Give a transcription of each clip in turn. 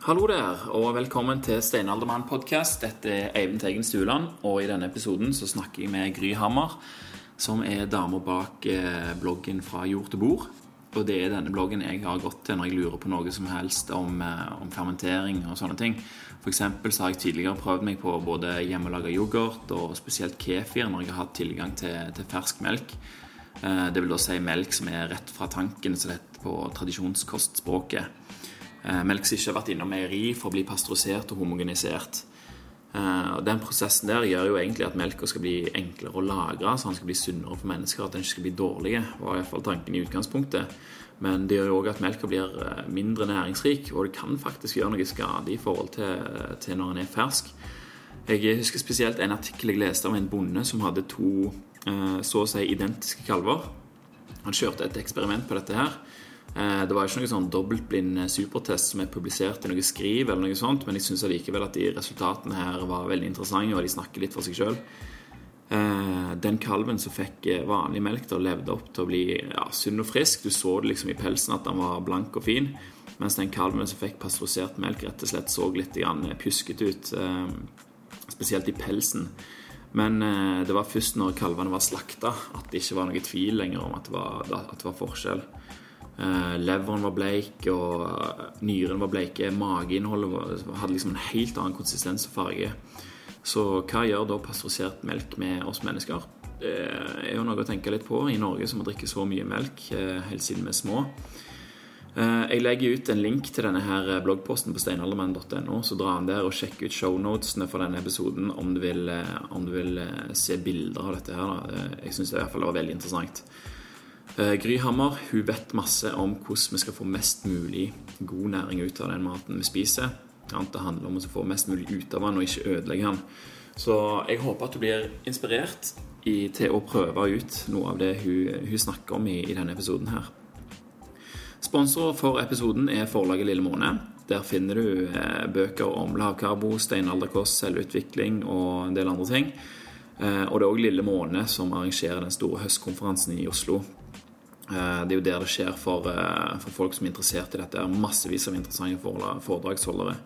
Hallo der, og velkommen til Steinaldermann podkast. Dette er Eivind Teigen Stuland, og i denne episoden så snakker jeg med Gry Hammer, som er dama bak eh, bloggen Fra jord til bord. Og det er denne bloggen jeg har gått til når jeg lurer på noe som helst om, eh, om fermentering og sånne ting. F.eks. så har jeg tidligere prøvd meg på både hjemmelaga yoghurt og spesielt kefir når jeg har hatt tilgang til, til fersk melk. Eh, det vil da si melk som er rett fra tanken, som det heter på tradisjonskostspråket. Eh, melk som ikke har vært innom meieri for å bli pasteurisert og homogenisert. Og den prosessen der gjør jo egentlig at melka skal bli enklere å lagre, så den skal bli sunnere for mennesker, at den ikke skal bli dårlig, var iallfall tanken i utgangspunktet. Men det gjør jo òg at melka blir eh, mindre næringsrik, og det kan faktisk gjøre noe skade i forhold til, til når den er fersk. Jeg husker spesielt en artikkel jeg leste om en bonde som hadde to så å si identiske kalver. Han kjørte et eksperiment på dette her. Eh, det var ikke noe sånn dobbeltblind eh, supertest som er publisert i noe skriv, eller noe sånt, men jeg syns allikevel at de resultatene her var veldig interessante, og de snakker litt for seg sjøl. Eh, den kalven som fikk vanlig melk, da levde opp til å bli ja, sunn og frisk. Du så det liksom i pelsen at den var blank og fin. Mens den kalven som fikk pasteurisert melk, rett og slett så litt pjuskete ut. Spesielt i pelsen. Men det var først når kalvene var slakta, at det ikke var noe tvil lenger om at det var, at det var forskjell. Uh, leveren var bleik, og uh, nyrene var bleike. Mageinnholdet hadde liksom en helt annen konsistens og farge. Så hva gjør da pasteurisert melk med oss mennesker? Det er jo noe å tenke litt på i Norge som har drikket så mye melk helt siden vi er små. Jeg legger ut en link til denne her bloggposten på steinaldermann.no, så dra den der og sjekk ut shownotene for denne episoden om du vil, om du vil se bilder av dette her. Da. Jeg syns det i hvert fall var veldig interessant. Eh, Gry Hammer hun vet masse om hvordan vi skal få mest mulig god næring ut av den maten vi spiser. Det handler om å få mest mulig ut av den og ikke ødelegge den. Så jeg håper at du blir inspirert i, til å prøve ut noe av det hun, hun snakker om i, i, denne episoden her. Sponsor for episoden er forlaget Lille Måne. Der finner du eh, bøker om lavkarbo, steinalderkost, selvutvikling og en del andre ting. Eh, og det er òg Lille Måne som arrangerer den store høstkonferansen i Oslo Eh, det er jo der det skjer for, eh, for, folk som er interessert i dette. Det er Massevis av interessante foredragsholdere.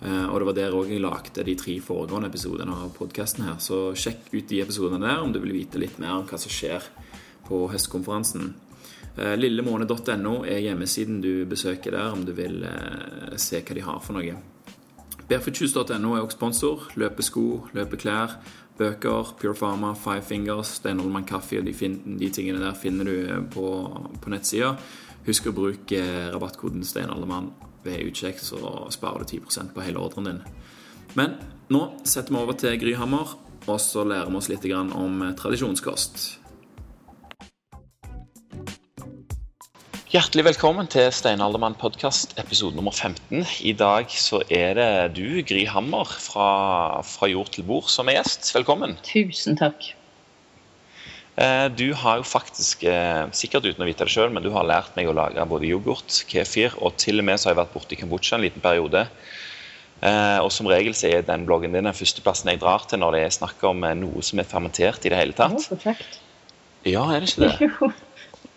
Og det var der òg jeg lagde de tre foregående episodene av podkasten her. Så sjekk ut de episodene der om du vil vite litt mer om hva som skjer på høstkonferansen. Lillemåne.no er hjemmesiden du besøker der om du vil se hva de har for noe. Barefootjuice.no er også sponsor. Løpesko, løpeklær, bøker, Pure Pharma, Five Fingers, Steinholman Kaffe og de, de, tingene der finner du eh, på, på nettsida. Husk å bruke rabattkoden Steinaldermann ved utsjekk, så sparer du 10% på hele ordren din. Men nå setter vi over til Gryhammer, og så lærer vi oss litt om eh, tradisjonskost. Hjertelig velkommen til Stein Aldermann podkast episode nummer 15. I dag så er det du, Gry Hammer fra, fra Jord til bord, som er gjest. Velkommen. Tusen takk. Eh, du har jo faktisk, eh, sikkert uten å vite det sjøl, men du har lært meg å lage både yoghurt, kefir, og til og med så har jeg vært borte i Kambodsja en liten periode. Eh, og som regel så er den bloggen din den første plassen jeg drar til når det er snakk om noe som er fermentert i det hele tatt. Ja, perfekt. Ja, er det ikke det? Jo.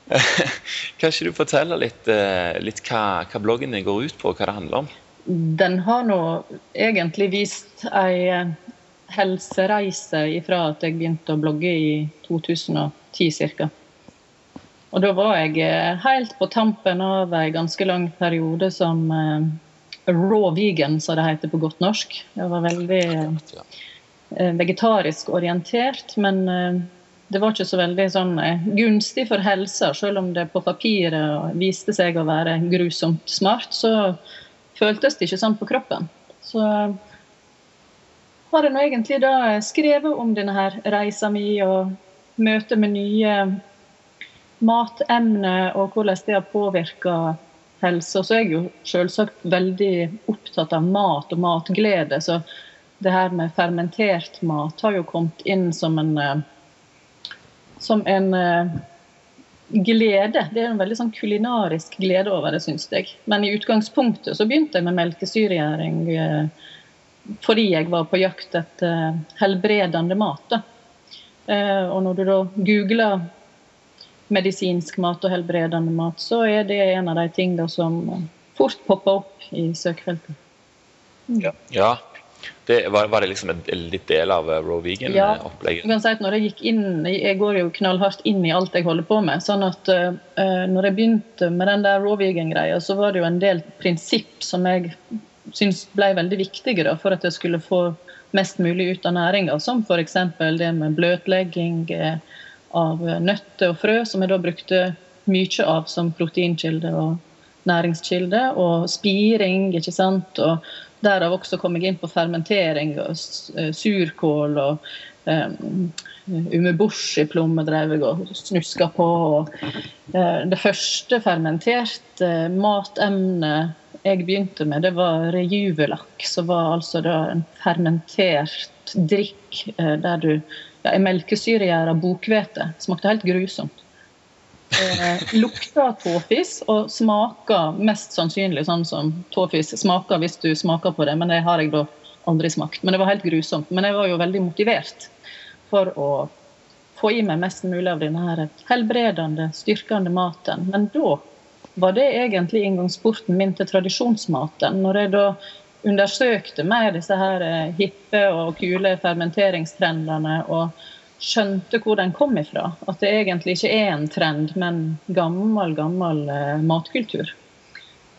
kan ikke du fortelle litt, eh, litt hva, hva, bloggen din går ut på, og hva det handler om? Den har nå egentlig vist ei eh, helsereise ifra at jeg begynte å blogge i 2010 ca. Og da var jeg eh, helt på tampen av ei ganske lang periode som raw vegan, som det heter på godt norsk. Jeg var veldig vegetarisk orientert, men det var ikke så veldig sånn, eh, gunstig for helsa. Selv om det på papiret viste seg å være grusomt smart, så føltes det ikke sånn på kroppen. Så har jeg nå egentlig da skrevet om denne her reisa mi og møtet med nye matemner og hvordan det har påvirka helse. Og så er jeg jo selvsagt veldig opptatt av mat og matglede. Så det her med fermentert mat har jo kommet inn som en eh, som en uh, glede. Det er en veldig sånn kulinarisk glede over det, syns jeg. Men i utgangspunktet så begynte jeg med melkesyregjæring uh, fordi jeg var på jakt etter uh, helbredende mat. og når du da googler medisinsk mat og helbredende mat, så er det en av de tingene som fort popper opp i søkefeltet. Ja. ja. Det, var, var, det liksom en litt del av Roe Raw Vegan-opplegget? Ja. Jeg kan si når jeg gikk inn, jeg går jo knallhardt inn i alt jeg holder på med. sånn at uh, når jeg begynte med den der Raw Vegan-greia, så var det jo en del prinsipp som jeg syns ble veldig viktige da, for at jeg skulle få mest mulig ut av næringa. Som f.eks. det med bløtlegging av nøtter og frø, som jeg da brukte mye av som proteinkilde og næringskilde. Og spiring, ikke sant. og Derav også kom jeg inn på fermentering og eh, surkål og um, umeboshi-plomme drev jeg og snuska på. Og, uh, det første fermenterte matemnet jeg begynte med, det var rejuvelakk. Som var altså en fermentert drikk der du ja, melkesyregjæra bokhvete. Smakte helt grusomt eh, lukter tåfis og smaker mest sannsynlig sånn som tåfis smaker hvis du smaker på det, men det har jeg da aldri smakt. Men det var helt grusomt. Men jeg var jo veldig motivert for å få i meg mest mulig av denne her helbredende, styrkende maten. Men da var det egentlig inngangsporten min til tradisjonsmaten. Når jeg da undersøkte mer disse her eh, hippe og kule fermenteringstrendene og skjønte hvor den kom ifra. At det egentlig ikke er en trend, men gammel, gammel uh, matkultur.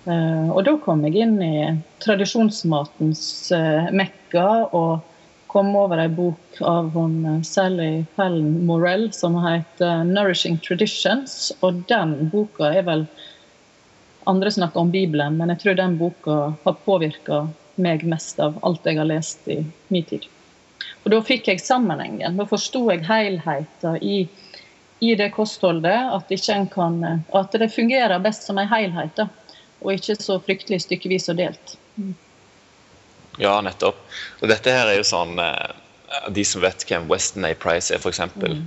Uh, og da kom jeg inn i tradisjonsmatens uh, mekka og kom over ei bok av Sally Pellen Morell som heter 'Nourishing Traditions'. Og den boka er vel Andre snakker om Bibelen, men jeg tror den boka har påvirka meg mest av alt jeg har lest i min tid. Og Da fikk jeg sammenhengen. Da forsto jeg helheten i, i, det kostholdet. At, kan, at, det fungerer best som en helhet, da, og ikke så fryktelig stykkevis og delt. Mm. Ja, nettopp. Og dette her er jo sånn eh, De som vet hvem Weston A. Price er, f.eks., mm.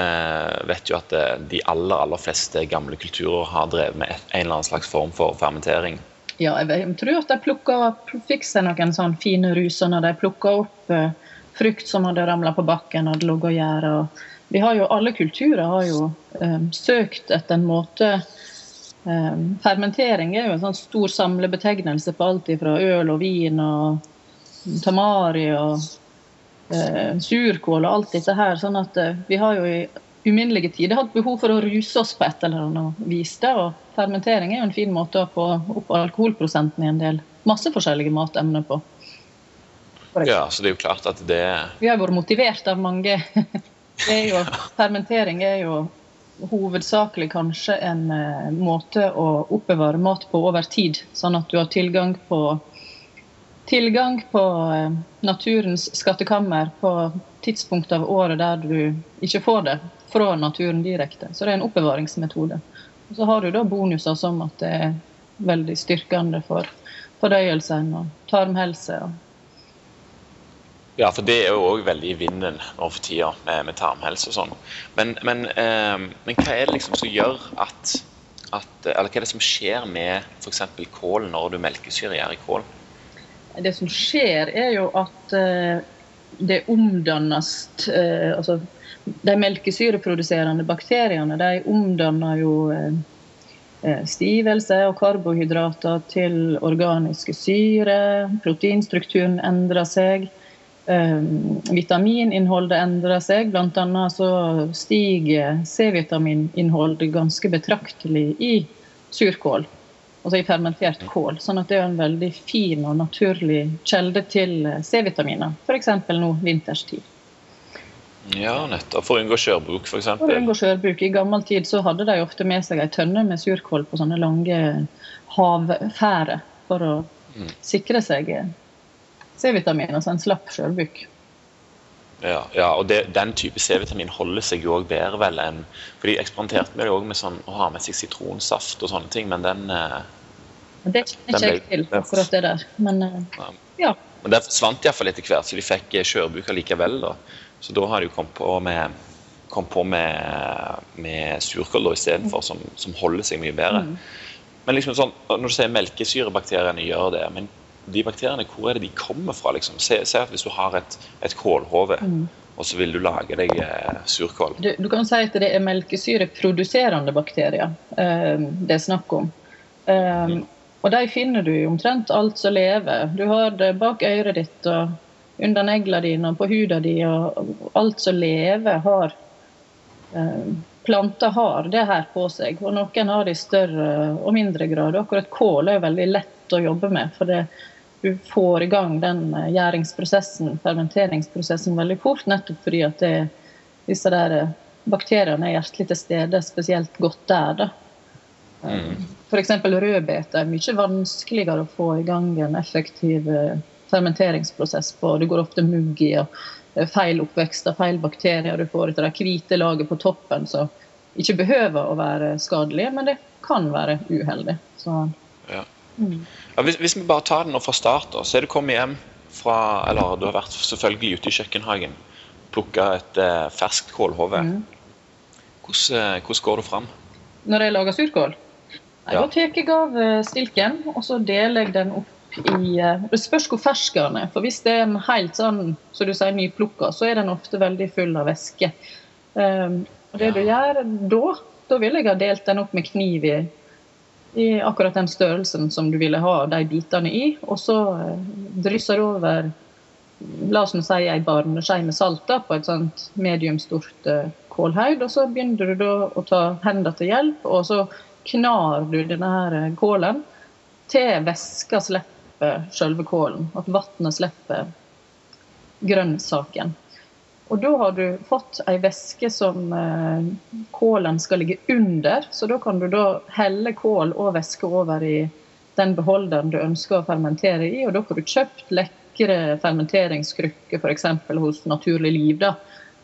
eh, vet jo at eh, de aller, aller fleste gamle kulturer har drevet med en eller annen slags form for fermentering. Ja, jeg tror at de plukka, fikk seg noen sånne fine ruser når de plukka opp frukt som hadde ramla på bakken, hadde ligget og gjæra. Vi har jo, alle kulturer har jo um, søkt etter en måte um, Fermentering er jo en sånn stor samlebetegnelse på alt fra øl og vin og tamari og uh, surkål og alt dette her. sånn at uh, vi har jo i uminnelige tider hatt behov for å ruse oss på et eller annet vis. Og fermentering er jo en fin måte å få opp alkoholprosenten i en del masse forskjellige matemner på. Ja, så det er jo klart at det Vi har vært motivert av mange. Er jo, fermentering er jo hovedsakelig kanskje en uh, måte å oppbevare mat på over tid, sånn at du har tilgang på tilgang på uh, naturens skattekammer på tidspunkt av året der du ikke får det fra naturen direkte. Så det er en oppbevaringsmetode. Og så har du da bonuser som at det er veldig styrkende for fordøyelsen og tarmhelse. og ja, for det er jo òg veldig i vinden nå for tida, med, med tarmhelse og sånn. Men, men, eh, men, hva er det liksom som gjør at, at Eller hva er det som skjer med f.eks. kål når du melkesyregjør i kål? Det som skjer, er jo at eh, det omdannes eh, Altså, de melkesyreproduserende bakteriene de omdanner jo eh, eh, stivelse og karbohydrater til organiske syre. Proteinstrukturen endrer seg. Ehm, vitamininnholdet endrer seg. Bl.a. så stiger C-vitamininnholdet ganske betraktelig i surkål, altså i fermentert kål. Sånn at det er en veldig fin og naturlig kjelde til C-vitaminer, f.eks. nå vinterstid. Ja, nettopp. For å unngå skjørbruk, f.eks. For å unngå skjørbruk. I gammel tid så hadde de ofte med seg ei tønne med surkål på sånne lange havfærer for å mm. sikre seg C-vitamin, altså en slapp skjølbukk. Ja, ja, og det, den type C-vitamin holder seg jo òg bedre vel enn For de eksperimenterte med det òg med sånn, å ha med seg sitronsaft og sånne ting, men den eh, Det kjenner ikke jeg til, akkurat det der. Men eh, ja. Men det forsvant iallfall etter hvert, så de fikk eh, skjørbuker likevel. da. Så da har de jo kommet på med, kom på med, med surkål istedenfor, som, som holder seg mye bedre. Mm. Men liksom sånn, når du sier melkesyrebakteriene gjør det, men de bakteriene, hvor er det de kommer fra? Liksom? Se, se at hvis du har et, et kålhode, mm. og så vil du lage deg eh, surkål. Du, du, kan si at det er melkesyreproduserende bakterier eh, det er snakk om. Eh, mm. Og de finner du i omtrent alt som lever. Du har det bak øret ditt og under neglene dine og på huden din, og alt som lever, har eh, planter har det her på seg. Og noen har det i større og mindre grad. Akkurat kål er veldig lett å jobbe med. for det, du får i gang den eh, gjæringsprosessen, fermenteringsprosessen, veldig fort. Nettopp fordi at det, disse der eh, bakteriene er hjertelig til stede spesielt godt der. da. Mm. F.eks. rødbete er mye vanskeligere å få i gang en effektiv eh, fermenteringsprosess på. Det går ofte mugg i og feil oppvekst av feil bakterier. Du får det hvite laget på toppen som ikke behøver å være skadelig, men det kan være uheldig. Så, ja. Mm. Ja, hvis, hvis, vi bare tar den fra start, så er du kommet hjem fra Eller du har vært selvfølgelig ute i kjøkkenhagen. Plukka et eh, ferskt kålhode. Mm. Hvordan, eh, hvordan, går du fram? Når jeg lager surkål? Ja. Da tar jeg av eh, stilken, og så deler jeg den opp i eh, Det spørs hvor fersk den er. For hvis det er en helt sånn så du sier, nyplukka, så er den ofte veldig full av væske. Um, og det du gjør da, da vil jeg ha delt den opp med kniv i, i akkurat den størrelsen som du ville ha de bitene i. Og så uh, drysser du over la oss si ei barneskje med salt da, på et sånt mediumstort uh, kålhaug. Og så begynner du da å ta hendene til hjelp, og så knar du denne her kålen til væska slipper selve kålen. At vannet slipper grønnsaken. Og da har du fått ei væske som eh, kålen skal ligge under. Så da kan du da helle kål og væske over i den beholderen du ønsker å fermentere i. Og da får du kjøpt lekre fermenteringskrukker f.eks. hos Naturlig Liv. da,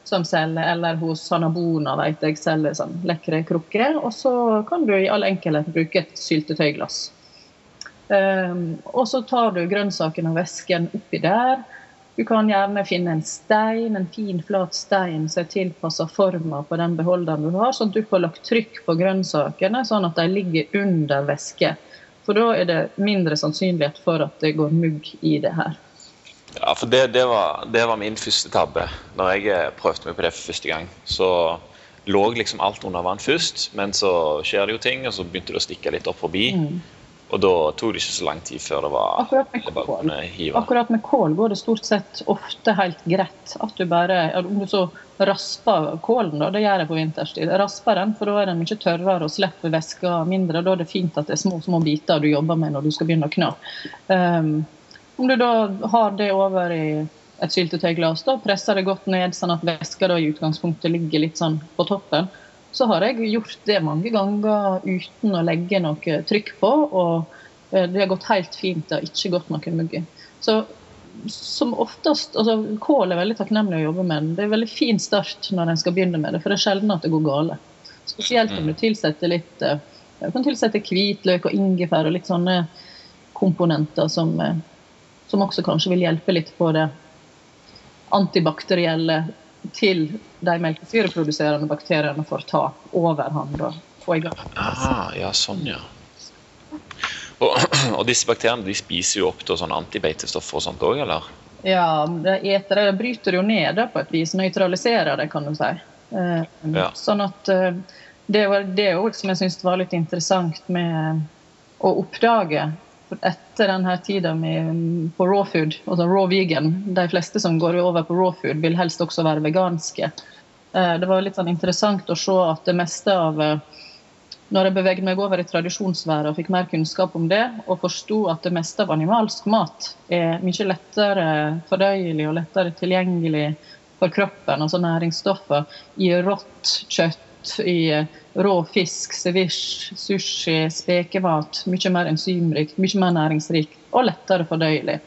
som selger, eller hos Hanabona vet jeg selger sånn lekre krukker. Og så kan du i all enkelhet bruke et syltetøyglass. Um, og så tar du grønnsakene og væsken oppi der. Du kan gjerne finne en stein, en fin, flat stein som er tilpassa forma på den beholderen du har, sånn at du får lagt trykk på grønnsakene, sånn at de ligger under væske. For da er det mindre sannsynlighet for at det går mugg i det her. Ja, for det, det, var, det var, min første tabbe. Når jeg eh, prøvde meg på det for første gang, så lå liksom alt under vann først, men så skjer det jo ting, og så begynte det å stikke litt opp forbi. Mm. Og da tok det ikke så lang tid før det var Akkurat med, kål, Akkurat med kål går det stort sett ofte helt greit. At du bare Om du så rasper kålen, da, det gjør jeg på vinterstid. Rasper den, for da er den mye tørrere og slipper væska mindre. Da er det fint at det er små små biter du jobber med når du skal begynne å kna. Um, om du da har det over i et syltetøyglass, da presser det godt ned, sånn at væska i utgangspunktet ligger litt sånn på toppen så har jeg gjort det mange ganger uten å legge noe trykk på. Og eh, det har gått helt fint. Det har ikke gått noen mugg. Så som oftest, altså Kål er veldig takknemlig å jobbe med. Det er en veldig fin start når en skal begynne med det, for det er sjelden at det går gale. Spesielt om du tilsetter litt eh, du kan tilsette hvitløk og ingefær og litt sånne komponenter som, eh, som også kanskje vil hjelpe litt på det antibakterielle til de melkesyreproduserende bakteriene får ta overhånd og få i gang. Ah, ja, sånn, ja. Og, og, disse bakteriene de spiser jo opp til sånne antibeitestoffer og sånt òg, eller? Ja, de eter det, bryter jo ned det på et vis. Nøytraliserer det, kan du si. Eh, ja. Sånn at eh, det var det òg som jeg syns var litt interessant med å oppdage etter denne tida på raw food, altså raw vegan De fleste som går over på raw food, vil helst også være veganske. Eh, det var litt sånn interessant å se at det meste av eh, Når jeg beveget meg over i tradisjonsværet og fikk mer kunnskap om det, og forsto at det meste av animalsk mat er mye lettere fordøyelig og lettere tilgjengelig for kroppen, altså næringsstoffer, i rått kjøtt i rå fisk, sevish, sushi, spekevat. Mye mer enzymrikt, mye mer næringsrikt og lettere fordøyelig.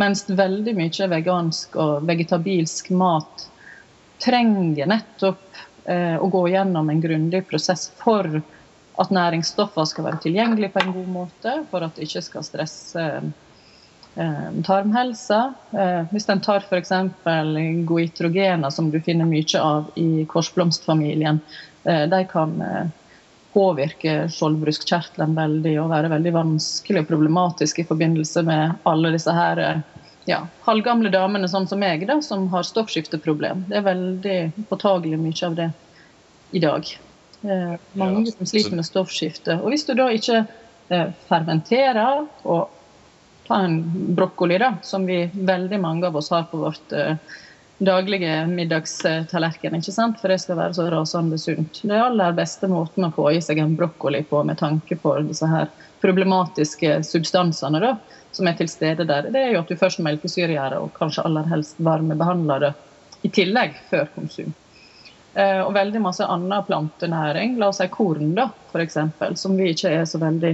Mens veldig mye vegansk og vegetabilsk mat trenger nettopp eh, å gå gjennom en grundig prosess for at næringsstoffer skal være tilgjengelige på en god måte, for at det ikke skal stresse eh, tarmhelsa. Eh, hvis en tar f.eks. goitrogener, som du finner mye av i korsblomstfamilien, Eh, de kan eh, påvirke skjoldbruskkjertelen veldig og være veldig vanskelig og problematisk i forbindelse med alle disse her eh, ja, halvgamle damene sånn som meg, da, som har stoffskifteproblem. Det er veldig påtagelig mye av det i dag. Eh, mange som sliter med stoffskifte. Og hvis du da ikke eh, fermenterer og tar en brokkoli, da, som vi veldig mange av oss har på vårt eh, daglige middagstallerken, ikke sant? for det skal være så rasende sunt. Det aller beste måten å få i seg en brokkoli på med tanke på disse her problematiske substansene da, som er til stede der, det er jo at du først melkesyregjør og kanskje aller helst varmebehandler det i tillegg før konsum. Eh, og veldig masse annen plantenæring, la oss si korn da, f.eks., som vi ikke er så veldig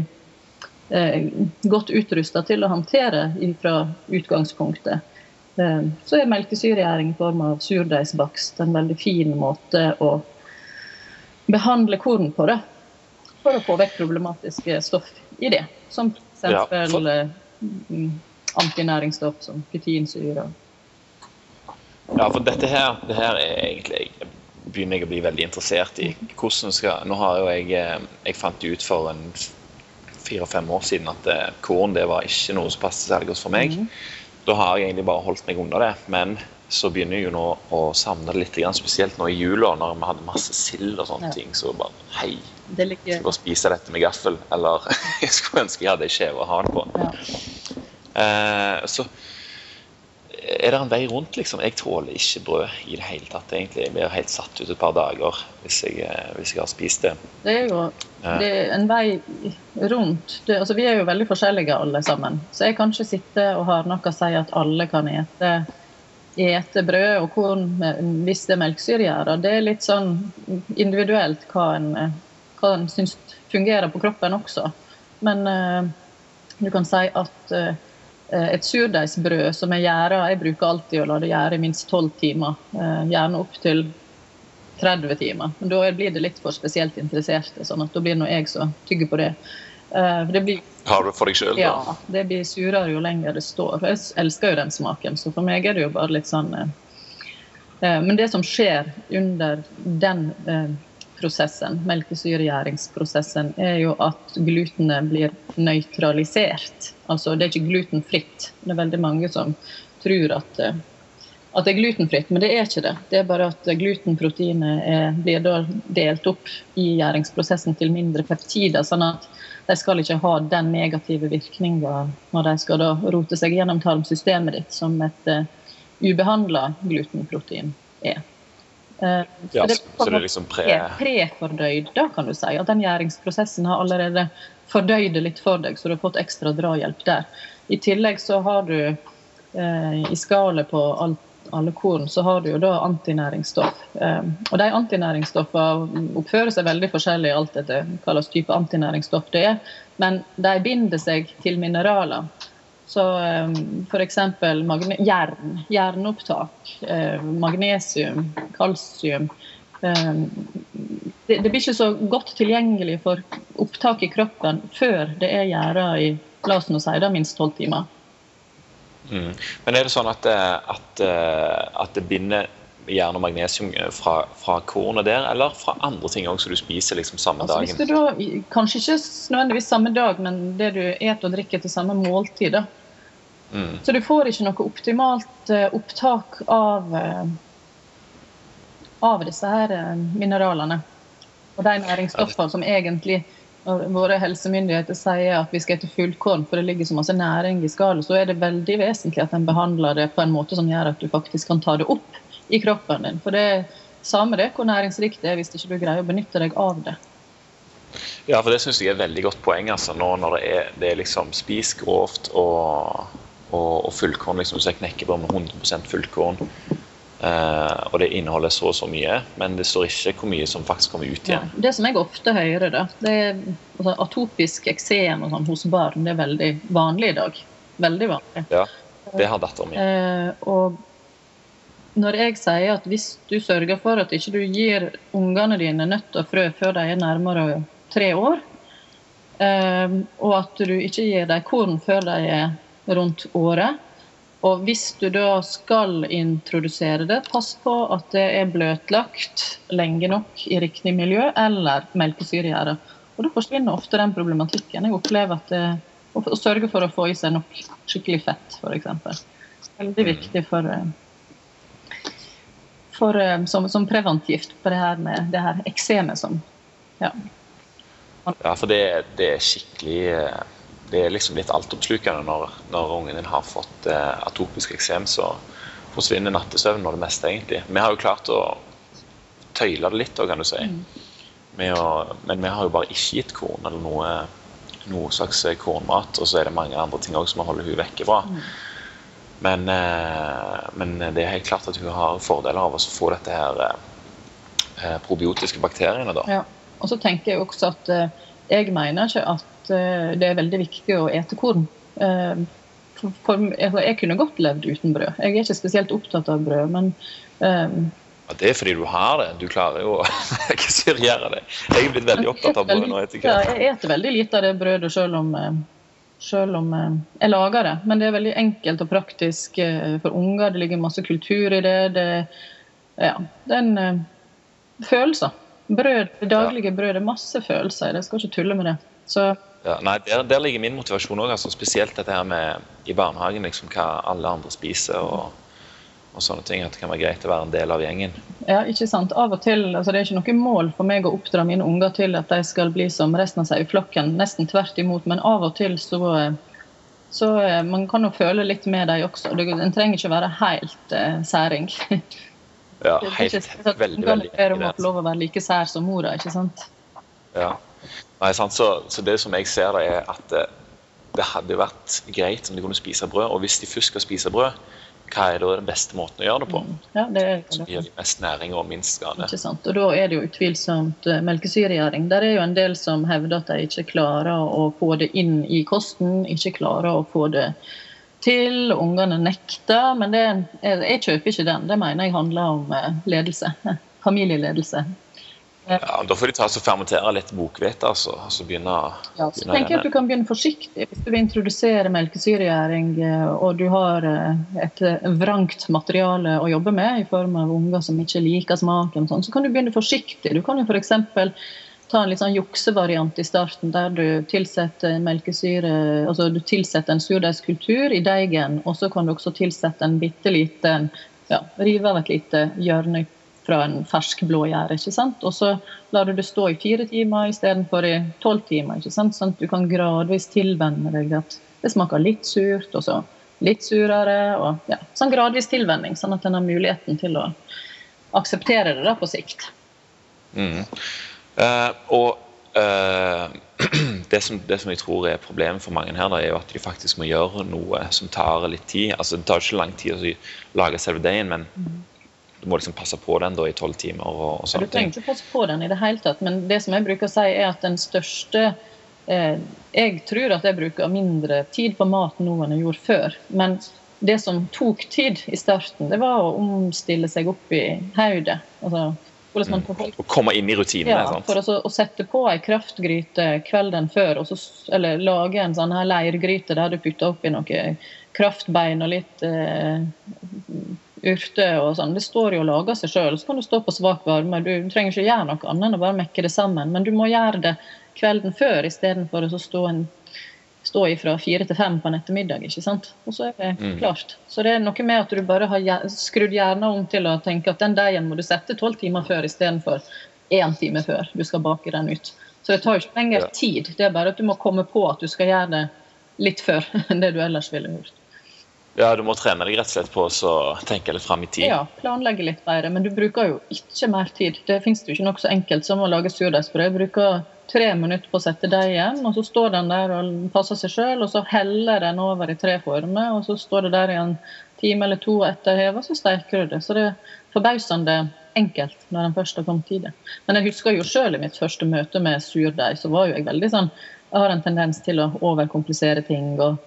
eh, godt utrusta til å håndtere fra utgangspunktet. Eh, så er melkesyregjæring i form av surdeigsbakst en veldig fin måte å behandle korn på. det, For å få vekk problematiske stoff i det. Som f.eks. Ja, for... Eh, antinæringsstoff som pytinsyre. Ja, for dette her, det her er egentlig begynner jeg å bli veldig interessert i. Hvordan skal, nå har jo jeg, eh, jeg fant ut for en fire-fem år siden at korn det var ikke noe som passet særlig godt for meg. Mm. Da har jeg egentlig bare holdt meg unna det. Men så begynner jeg jo nå å savne det litt, spesielt nå i jula når vi hadde masse sild og sånne ja. ting. Så bare hei, jeg skal bare spise dette med gaffel. Eller jeg skulle ønske jeg hadde ei skjeve å ha den på. Ja. Eh, så er det en vei rundt, liksom. Jeg tåler ikke brød i det hele tatt, egentlig. Jeg blir helt satt ut et par dager hvis jeg, eh, hvis jeg har spist det. Det er jo det er en vei rundt. Det, altså, vi er jo veldig forskjellige alle sammen. Så jeg kan ikke sitte og ha noe å si at alle kan ete, ete brød og korn hvis det er melkesyregjæra. Det er litt sånn individuelt hva en, hva en syns fungerer på kroppen også. Men uh, du kan si at uh, Eh, et surdeigsbrød som jeg gjæra Jeg bruker alltid å la det gjære i minst 12 timer. Eh, gjerne opp til 30 timer. Men da blir det litt for spesielt interesserte, sånn at da blir nå jeg så tygger på det. Eh, det blir, Har du for deg sjøl? Ja. Det blir surere jo lenger det står. Jeg elsker jo den smaken, så for meg er det jo bare litt sånn Men det som skjer under den prosessen, melkesyregjæringsprosessen, er jo at glutenet blir nøytralisert. Altså det er ikke glutenfritt. Det er veldig mange som tror at, eh, at det er glutenfritt, men det er ikke det. Det er bare at glutenproteinet blir delt opp i gjæringsprosessen til mindre peptider. sånn at de skal ikke ha den negative virkninga når de skal rote seg gjennom tarmsystemet ditt, som et uh, eh, ubehandla glutenprotein er. Uh, ja, det, så det er liksom pre... prefordøyd, da, kan du si. At den gjæringsprosessen har allerede fordøyd det litt for deg, så du har fått ekstra drahjelp der. I tillegg så har du uh, i skallet på alt, alle korn, så har du jo da antinæringsstoff. Um, og de antinæringsstoffene oppfører seg veldig forskjellig alt etter hva slags type antinæringsstoff det er, men de binder seg til mineraler. Så um, f.eks. jern, jernopptak, eh, magnesium, kalsium. Eh, det, det, blir ikke så godt tilgjengelig for opptak i kroppen før det er gjerda i la oss nå si det, minst tolv timer. Mm. Men er det sånn at, eh, at, eh, at det binder jern og magnesium fra, fra kornet der, eller fra andre ting òg som du spiser liksom samme altså, dagen? Hvis du da, kanskje ikke nødvendigvis samme dag, men det du et og drikker til samme måltid. Mm. Så du får ikke noe optimalt uh, opptak av, uh, av disse her mineralene. Og de næringsstoffene som egentlig våre helsemyndigheter sier at vi skal spise fullkorn, for det ligger så masse næring i skallet, så er det veldig vesentlig at en behandler det på en måte som gjør at du faktisk kan ta det opp i kroppen din. For det er samme det hvor næringsrikt det er hvis ikke du greier å benytte deg av det. Ja, for det syns jeg er et veldig godt poeng. altså Nå når det er, det er liksom spis grovt og, og, og fullkorn, liksom så jeg knekker på med 100 fullkorn. Eh, og det inneholder så og så mye, men det står ikke hvor mye som faktisk kommer ut igjen. Ja, det som jeg ofte hører, da, det er altså, atopisk eksem sånn hos barn det er veldig vanlig i dag. Veldig vanlig. Ja, det har datteren min. Eh, og når jeg sier at hvis du sørger for at ikke du gir ungene dine nøtt og frø før de er nærmere tre år, um, og at du ikke gir dem korn før de er rundt året, og hvis du da skal introdusere det, pass på at det er bløtlagt lenge nok i riktig miljø, eller melkesyregjære. Og da forsvinner ofte den problematikken. Jeg opplever at det, Å sørge for å få i seg nok skikkelig fett, f.eks. Veldig viktig for eh, for, eh, som, som, preventivt på det her med det her eksemet som ja. Ja, for det, det er skikkelig eh, Det er liksom litt altoppslukende når, når ungen din har fått eh, atopisk eksem, så forsvinner nattesøvnen og det meste, egentlig. Vi har jo klart å tøyle det litt, kan du si. Mm. Å, men vi har jo bare ikke gitt korn eller noe, noe slags kornmat. Og så er det mange andre ting også som vi holder hun vekke fra. Mm. Men, eh, men, det er helt klart at hun har fordeler av å få dette her eh, probiotiske bakteriene. da. Ja. Og så tenker jeg også at eh, jeg mener ikke at det er veldig viktig å ete korn. For, for, jeg kunne godt levd uten brød. Jeg er ikke spesielt opptatt av brød, men um, ja, Det er fordi du har det. Du klarer jo å ikke gjøre det. Jeg er blitt veldig opptatt av brød nå etter hvert. Ja, jeg eter veldig lite av det brødet selv om selv om eh, jeg lager det. Men det er veldig enkelt og praktisk eh, for unger. Det ligger masse kultur i det. Det, ja, det er en uh, følelse. Brød, det daglige brød det er masse følelser i det. Jeg skal ikke tulle med det. Så, ja, nei, der, der, ligger min motivasjon òg. Altså, spesielt dette her med i barnehagen, liksom, hva alle andre spiser. og og sånne ting, At det kan være greit å være en del av gjengen. Ja, ikke sant. Av og til, altså Det er ikke noe mål for meg å oppdra mine unger til at de skal bli som resten av seg i flokken. Nesten tvert imot. Men av og til så, så Man kan jo føle litt med dem også. En trenger ikke være helt uh, særing. Ja, helt, ikke, veldig, veldig ber om å få lov å være like sær som mora, ikke sant? Ja. Nei, sant? Så, så, det som jeg ser, da er at det, det hadde vært greit om de kunne spise brød. Og hvis de først skal spise brød, hva er da den beste måten å gjøre det på? Mm. Ja, det er, som gir mest næring og minst skade. Ikke sant? Og Da er det jo utvilsomt melkesyregjøring. Der er jo en del som hevder at de ikke klarer å få det inn i kosten, ikke klarer å få det til. Ungene nekter. Men det, jeg, jeg, kjøper ikke den. Det mener jeg handler om uh, ledelse. Familieledelse. Ja, Da får de ta og fermentere litt bokhvete. Altså, altså begynne, ja, så tenker jeg at Du kan begynne forsiktig. Hvis du vil introdusere melkesyregjæring eh, og du har eh, et eh, vrangt materiale å jobbe med i form av unger som ikke liker smaken, sånn, så kan du begynne forsiktig. Du kan jo f.eks. ta en litt sånn juksevariant i starten, der du tilsetter melkesyre altså du tilsetter en surdeigskultur i deigen, og så kan du også tilsette en bitte liten ja, Rive av et lite hjørne fra en fersk blågjær. ikke sant? Og så lar du det stå i fire timer istedenfor i tolv timer. ikke sant? Sånn at du kan gradvis tilvenne deg at det smaker litt surt, og så litt surere. og ja, Sånn gradvis tilvenning, sånn at en har muligheten til å akseptere det da på sikt. Mm. Uh, og uh, det, som, det, som, jeg tror er problemet for mange her, da, er jo at de faktisk må gjøre noe som tar litt tid. Altså Det tar ikke lang tid å lage selve deigen, men mm du må liksom passe på den da i tolv timer. og, og sånne Du trenger ikke passe på den i det hele tatt, men det som jeg bruker å si, er at den største eh, Jeg tror at jeg bruker mindre tid på mat nå enn jeg gjorde før. Men det som tok tid i starten, det var å omstille seg opp i hodet. Altså, mm. Å komme inn i rutinene. Ja, sant? for altså, å sette på ei kraftgryte kvelden før, så, eller lage en sånn her leirgryte der du putter oppi noe kraftbein og litt eh, urter og sånn. Det står jo å lage seg sjøl. Så kan du stå på svak varme. Du trenger ikke gjøre noe annet enn å bare mekke det sammen. Men du må gjøre det kvelden før istedenfor å stå, en, stå fra fire til fem på en ettermiddag. ikke sant? Og så er det mm. klart. Så det er noe med at du bare har skrudd hjernen om til å tenke at den deigen må du sette tolv timer før istedenfor én time før du skal bake den ut. Så det tar ikke lenger tid. Det er bare at du må komme på at du skal gjøre det litt før enn det du ellers ville gjort. Ja, du må trene deg rett og slett på å tenke litt fram i tid. Ja, planlegge litt bedre. Men du bruker jo ikke mer tid. Det fins jo ikke noe så enkelt som å lage surdeigsbrød. Jeg bruker tre minutter på å sette deigen, og så står den der og passer seg sjøl. Og så heller den over i tre former, og så står det der i en time eller to etter heva, så steker du det. Så det er forbausende enkelt når den først har kommet i det. Men jeg husker jo sjøl i mitt første møte med surdeig, så var jo jeg veldig sånn Jeg har en tendens til å overkomplisere ting. og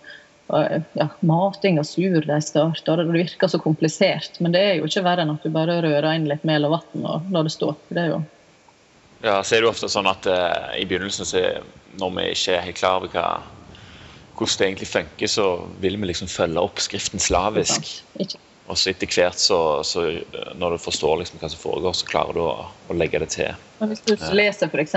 ja, mating av surdeig starter. Det virker så komplisert, men det er jo ikke verre enn at du bare rører inn litt mel og vann og lar det stå. Det er jo ja, så er det jo ofte sånn at uh, i begynnelsen, så, når vi ikke er helt klar over hva, hvordan det egentlig funker, så vil vi liksom følge oppskriften slavisk. Ikke og så etter hvert, så, så, når du forstår liksom hva som foregår, så klarer du å, å legge det til. Men hvis du leser f.eks.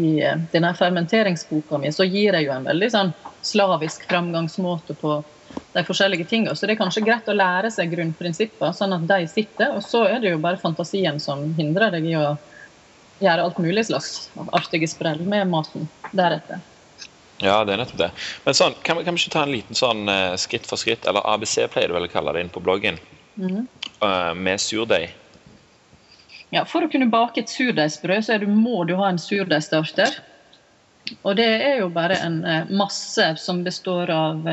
i eh, denne fermenteringsboka mi, så gir jeg jo en veldig sånn slavisk framgangsmåte på de forskjellige tingene. Så det er kanskje greit å lære seg grunnprinsipper, sånn at de sitter. Og så er det jo bare fantasien som hindrer deg i å, gjøre alt mulig slags artige sprell med maten deretter. Ja, det er nettopp det. Men sånn, kan, vi, kan vi ikke ta en liten sånn uh, skritt for skritt, eller ABC pleier du vel å kalle det inn på bloggen, Mhm. uh, med surdeig? Ja, For å kunne bake et surdeigsbrød, så du, må du ha en surdeigstarter. Og det er jo bare en uh, masse som består av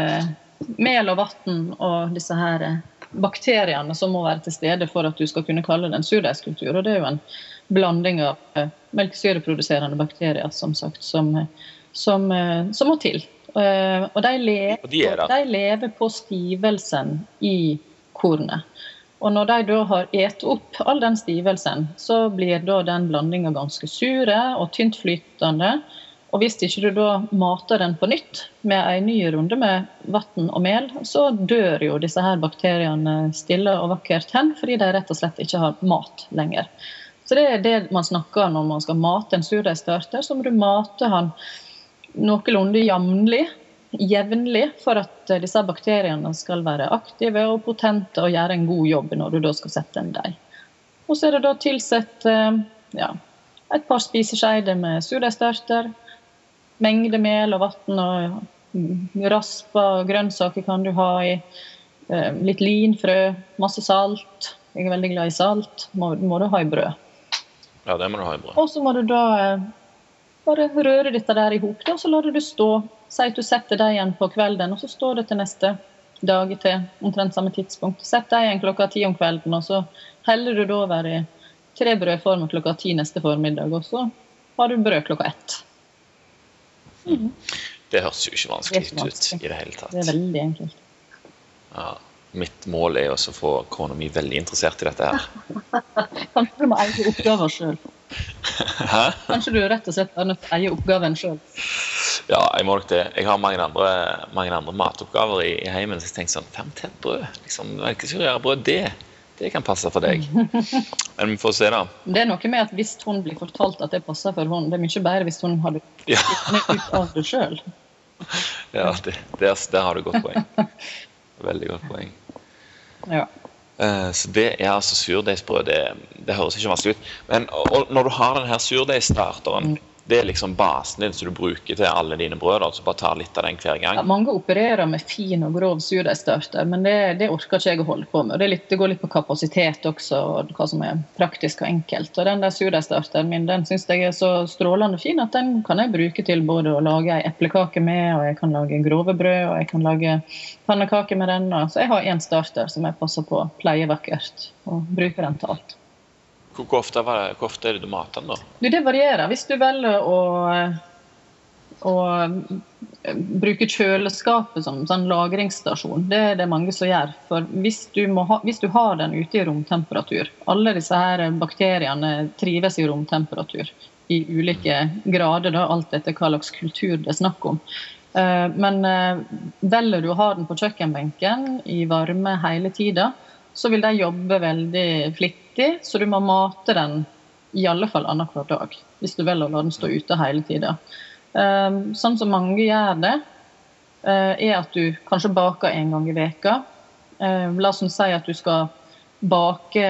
mel og vann og disse her bakteriene som må være til stede for at du skal kunne kalle det en surdeigskultur. Og det er jo en blanding av melkesyreproduserende bakterier, som sagt, som, som, eh, som må til. Eh, og de lever, Og de de lever på stivelsen i kornet. Og når de da har et opp all den stivelsen, så blir da den blandinga ganske sure og tyntflytende. Og hvis ikke du da mater den på nytt med en ny runde med vann og mel, så dør jo disse her bakteriene stille og vakkert hen, fordi de rett og slett ikke har mat lenger. Så det er det man snakker om når man skal mate en surdeigstarter. Så må du mate han noenlunde jevnlig, jevnlig for at eh, disse bakteriene skal være aktive og potente og gjøre en god jobb når du da skal sette en deig. Og så er det da tilsett eh, ja, et par spiseskeider med surdeigstarter, mengde mel og vann og raspa grønnsaker kan du ha i. eh, Litt linfrø, masse salt. Jeg er veldig glad i salt. Må, må du ha i brød. Ja, det må du ha i brød. Og så må du da bare røre dette der i hop, og så lar du det stå. Si at du setter deigen på kvelden, og så står det til neste dag til omtrent samme tidspunkt. Sett igjen klokka ti om kvelden, og så heller du det over i tre brødformer klokka ti neste formiddag, og så har du brød klokka ett. Det høres jo ikke Det er vanskelig ut i det hele tatt. Det er veldig enkelt. Ja. Mitt mål er også å få kona mi veldig interessert i dette her. Kanskje du må eie oppgaver sjøl. Hæ? Kanskje du rett og slett er nødt til å eie oppgaven sjøl. Ja, jeg må nok det. Jeg har mange andre, mange andre matoppgaver i, i heimen, så jeg tenker sånn Fem tett brød, liksom, melkesyrebrød, det, det kan passe for deg. Men vi får se, da. Det er noe med at hvis hun blir fortalt at det passer for henne, det er mye bedre hvis hun hadde Ja, funnet ut av det sjøl. ja det, der, der har du godt poeng. Veldig godt poeng. Ja. Eh, Så det er altså surdeigsbrød. Det, det høres ikke vanskelig ut. Men og, når du har denne surdeigstarteren, det er liksom basen din som du bruker til alle dine brød. altså bare tar litt av den hver Ja, mange opererer med fin og grov surdeigstarter, men det, det orker ikke jeg å holde på med. Det, litt, det går litt på kapasitet også, og hva som er praktisk og enkelt. Og Den der surdeigstarteren min den syns jeg er så strålende fin at den kan jeg bruke til både å lage ei eplekake med, og jeg kan lage grove brød, og jeg kan lage pannekaker med den. og- Så jeg har én starter som jeg passer på pleier vakkert, og bruker den til alt. Hvor, ofte, er det du mater den, da? Du, det varierer. Hvis du velger å, å eh, bruke kjøleskapet som sånn lagringsstasjon, det er det mange som gjør. For hvis du, ha, hvis du har den ute i romtemperatur Alle disse her bakteriene trives i romtemperatur i ulike grader, da, alt etter hva slags kultur det er snakk om. Eh, Men eh, velger du å ha den på kjøkkenbenken i varme hele tida, så vil de jobbe veldig flittig, så du må mate den i alle fall annenhver dag. Hvis du velger å la den stå ute hele tida. Um, sånn som mange gjør det, eh, er at du kanskje baker en gang i veka. Eh, la oss si at du skal bake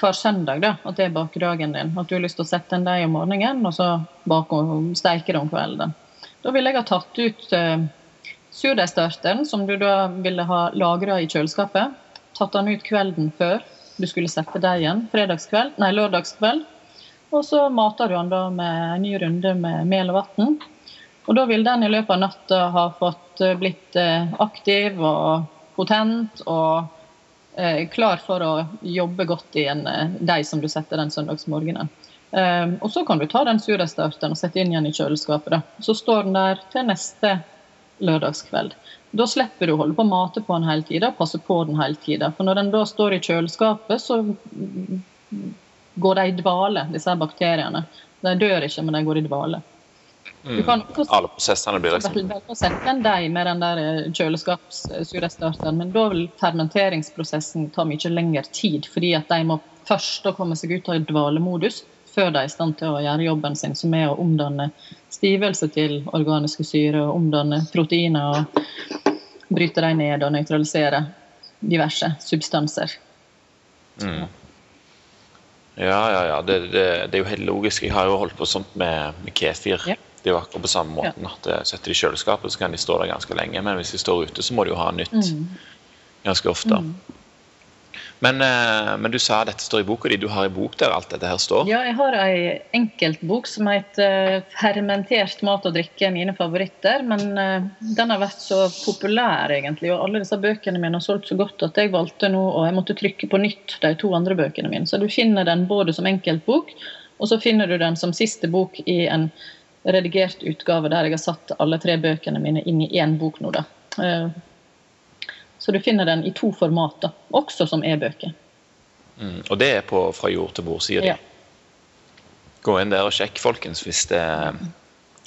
hver søndag, da, at det er bakedagen din. At du har lyst til å sette en deig om morgenen, og så bake og steike det om kvelden. Da ville jeg ha tatt ut uh, surdeigstarteren, som du da ville ha lagra i kjøleskapet. Tatt den ut kvelden før du skulle sette deigen, fredagskveld, nei, lørdagskveld. Og så mater du den da med en ny runde med mel og vann. Og da vil den i løpet av natta ha fått eh, blitt eh, aktiv og potent og eh, klar for å jobbe godt i en deig som du setter den søndagsmorgenen. Um, og så kan du ta den surdeigstarteren og sette inn igjen i kjøleskapet. Da. Så står den der til neste lørdagskveld. Da slipper du å holde på å mate på den hele tida, passe på den hele tida. For når den da står i kjøleskapet, så går de i dvale, disse her bakteriene. De dør ikke, men de går i dvale. Du kan også Alle prosessene blir liksom velge å sette en deig med den der kjøleskapssurestarteren, kjøleskapssurdeigsstarteren, men da vil fermenteringsprosessen ta mye lengre tid, fordi at de må først komme seg ut av dvalemodus før de er i stand til å gjøre jobben sin, som er å omdanne stivelse til organiske syre, og omdanne proteiner og bryte dem ned og nøytralisere diverse substanser. mm. Ja, ja, ja. Det, det, det, er jo helt logisk. Jeg har jo holdt på sånt med, med kefir. Ja. Det er jo akkurat på samme måten at jeg setter de i kjøleskapet, så kan de stå der ganske lenge. Men hvis de står ute, så må de jo ha nytt mm. ganske ofte. Mm. Men, eh, men, du sa dette står i boka di. Du har en bok der alt dette her står? Ja, jeg har ei enkeltbok som heter 'Fermentert mat og drikke mine favoritter'. Men uh, den har vært så populær, egentlig, og alle disse bøkene mine har solgt så godt at jeg valgte nå og jeg måtte trykke på nytt de to andre bøkene mine. Så du finner den både som enkeltbok, og så finner du den som siste bok i en redigert utgave der jeg har satt alle tre bøkene mine inn i én bok nå. da. Så du finner den i to formater, også som e-bøker. Mm, og det er på Fra jord til bord, sier de. Ja. Gå inn der og sjekk, folkens, hvis det,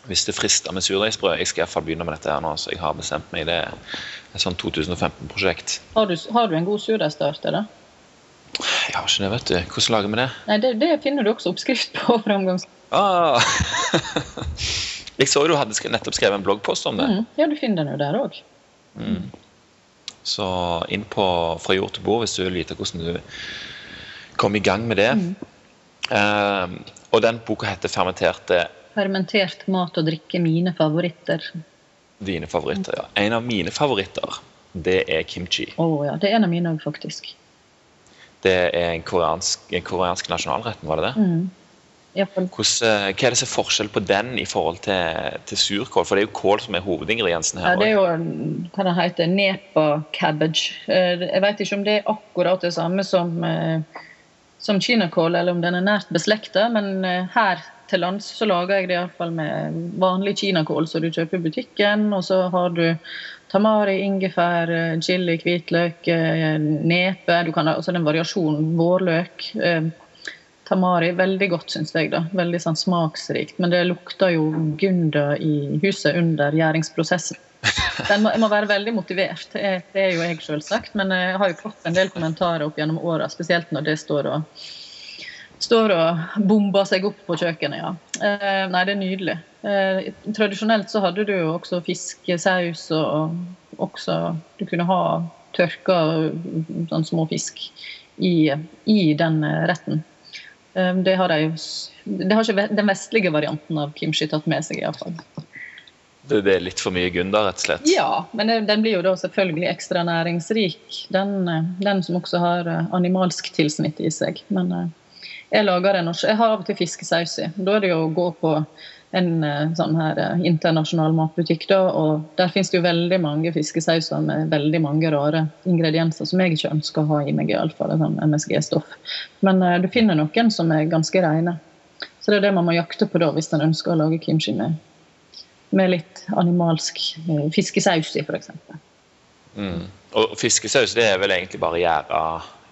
hvis det frister med surdeigsbrød. Jeg skal iallfall begynne med dette her nå, så jeg har bestemt meg. Det er et sånn 2015-prosjekt. Har, har, du en god surdeigsstart? Jeg har ikke det, vet du. Hvordan lager vi det? Nei, Det, det finner du også oppskrift på. framgangs... Ah. jeg så jo du hadde nettopp skrevet en bloggpost om det. Mm, ja, du finner den jo der òg. Mm. Så inn på Fra jord til bord hvis du vil vite hvordan du kom i gang med det. Mm. Uh, og den boka heter 'Fermenterte Fermentert mat og drikke. Mine favoritter'. Dine favoritter, ja. En av mine favoritter, det er kimchi. Å oh, ja. Det er en av mine òg, faktisk. Det er en koreansk, en koreansk nasjonalretten, var det det? Mm. Hvordan, eh, hva er det som er forskjell på den i forhold til, til, surkål? For det er jo kål som er hovedingrediensen her. Ja, det er jo hva det heter, nepa cabbage. Eh, jeg vet ikke om det er akkurat det samme som, eh, som kinakål, eller om den er nært beslekta, men her til lands så lager jeg det iallfall med vanlig kinakål som du kjøper i butikken. Og så har du tamari, ingefær, chili, hvitløk, nepe. Du kan ha også den variasjonen vårløk tamari veldig godt, syns jeg. da. Veldig sånn smaksrikt. Men det lukter jo Gunda i huset under gjæringsprosessen. Den må, jeg må være veldig motivert. Det er, jo jeg, selvsagt. Men jeg har jo fått en del kommentarer opp gjennom åra, spesielt når det står og står og bomber seg opp på kjøkkenet. ja. Eh, nei, det er nydelig. Eh, tradisjonelt så hadde du jo også fiskesaus og også Du kunne ha tørka sånn små fisk i, i den retten. Ehm, det har, de, det har ikke den vestlige varianten av kimchi tatt med seg, iallfall. Det, det er litt for mye Gunda, rett og slett? Ja, men den blir jo da selvfølgelig ekstra næringsrik. Den, eh, den som også har eh, animalsk tilsnitt i seg. Men eh, jeg lager den også. Jeg har av og til fiskesaus i. Da er det jo å gå på en eh, sånn her eh, internasjonal matbutikk. Da, og Der finnes det jo veldig mange fiskesauser med veldig mange rare ingredienser som jeg ikke ønsker å ha i meg, iallfall sånn MSG-stoff. Men uh, du finner noen som er ganske rene. Så det er det man må jakte på da, hvis en ønsker å lage kimchi med, med litt animalsk uh, fiskesaus i, f.eks. Mm. Og fiskesaus det er vel egentlig bare gjæra,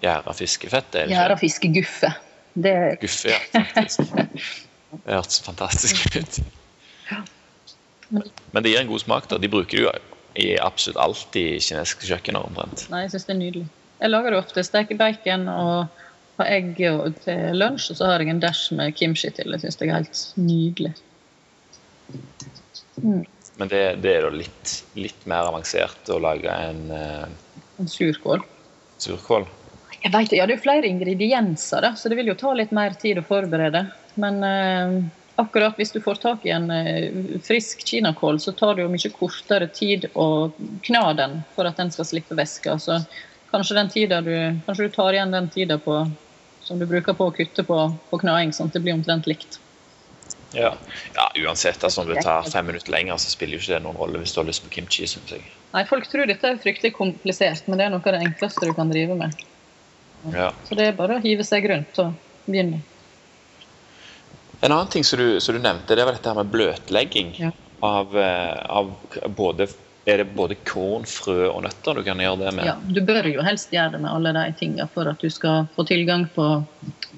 gjæra fiskefett? Gjæra fiskeguffe. Det... Guffe, ja, faktisk. Det hørtes fantastisk ut. Men det gir en god smak. da. De bruker det jo i absolutt alt i kinesiske kjøkkener. omtrent. Nei, jeg syns det er nydelig. Jeg lager det ofte. Steker bacon og har egg til lunsj, og så har jeg en dash med kimchi til. Det syns jeg er helt nydelig. Mm. Men det, det, er da litt, litt, mer avansert å lage en uh, En surkål. Surkål? Jeg vet, ja, Det er jo flere ingredienser, da, så det vil jo ta litt mer tid å forberede. Men eh, akkurat hvis du får tak i en eh, frisk kinakål, så tar det jo mye kortere tid å kna den for at den skal slippe væske. Så kanskje, den du, kanskje du tar igjen den tida som du bruker på å kutte på, på knaing, sånn at det blir omtrent likt. Ja. ja, uansett. altså Om det tar fem minutter lenger, så spiller jo ikke det noen rolle hvis du har lyst på kimchi. Synes jeg. Nei, Folk tror dette er fryktelig komplisert, men det er noe av det enkleste du kan drive med. Ja. Så det er bare å hive seg rundt og begynne. En annen ting som du, som du, nevnte, det var dette her med bløtlegging ja. av, eh, av, både er det både korn, frø og nøtter du kan gjøre det med? Ja, Du bør jo helst gjøre det med alle de tingene for at du skal få tilgang på,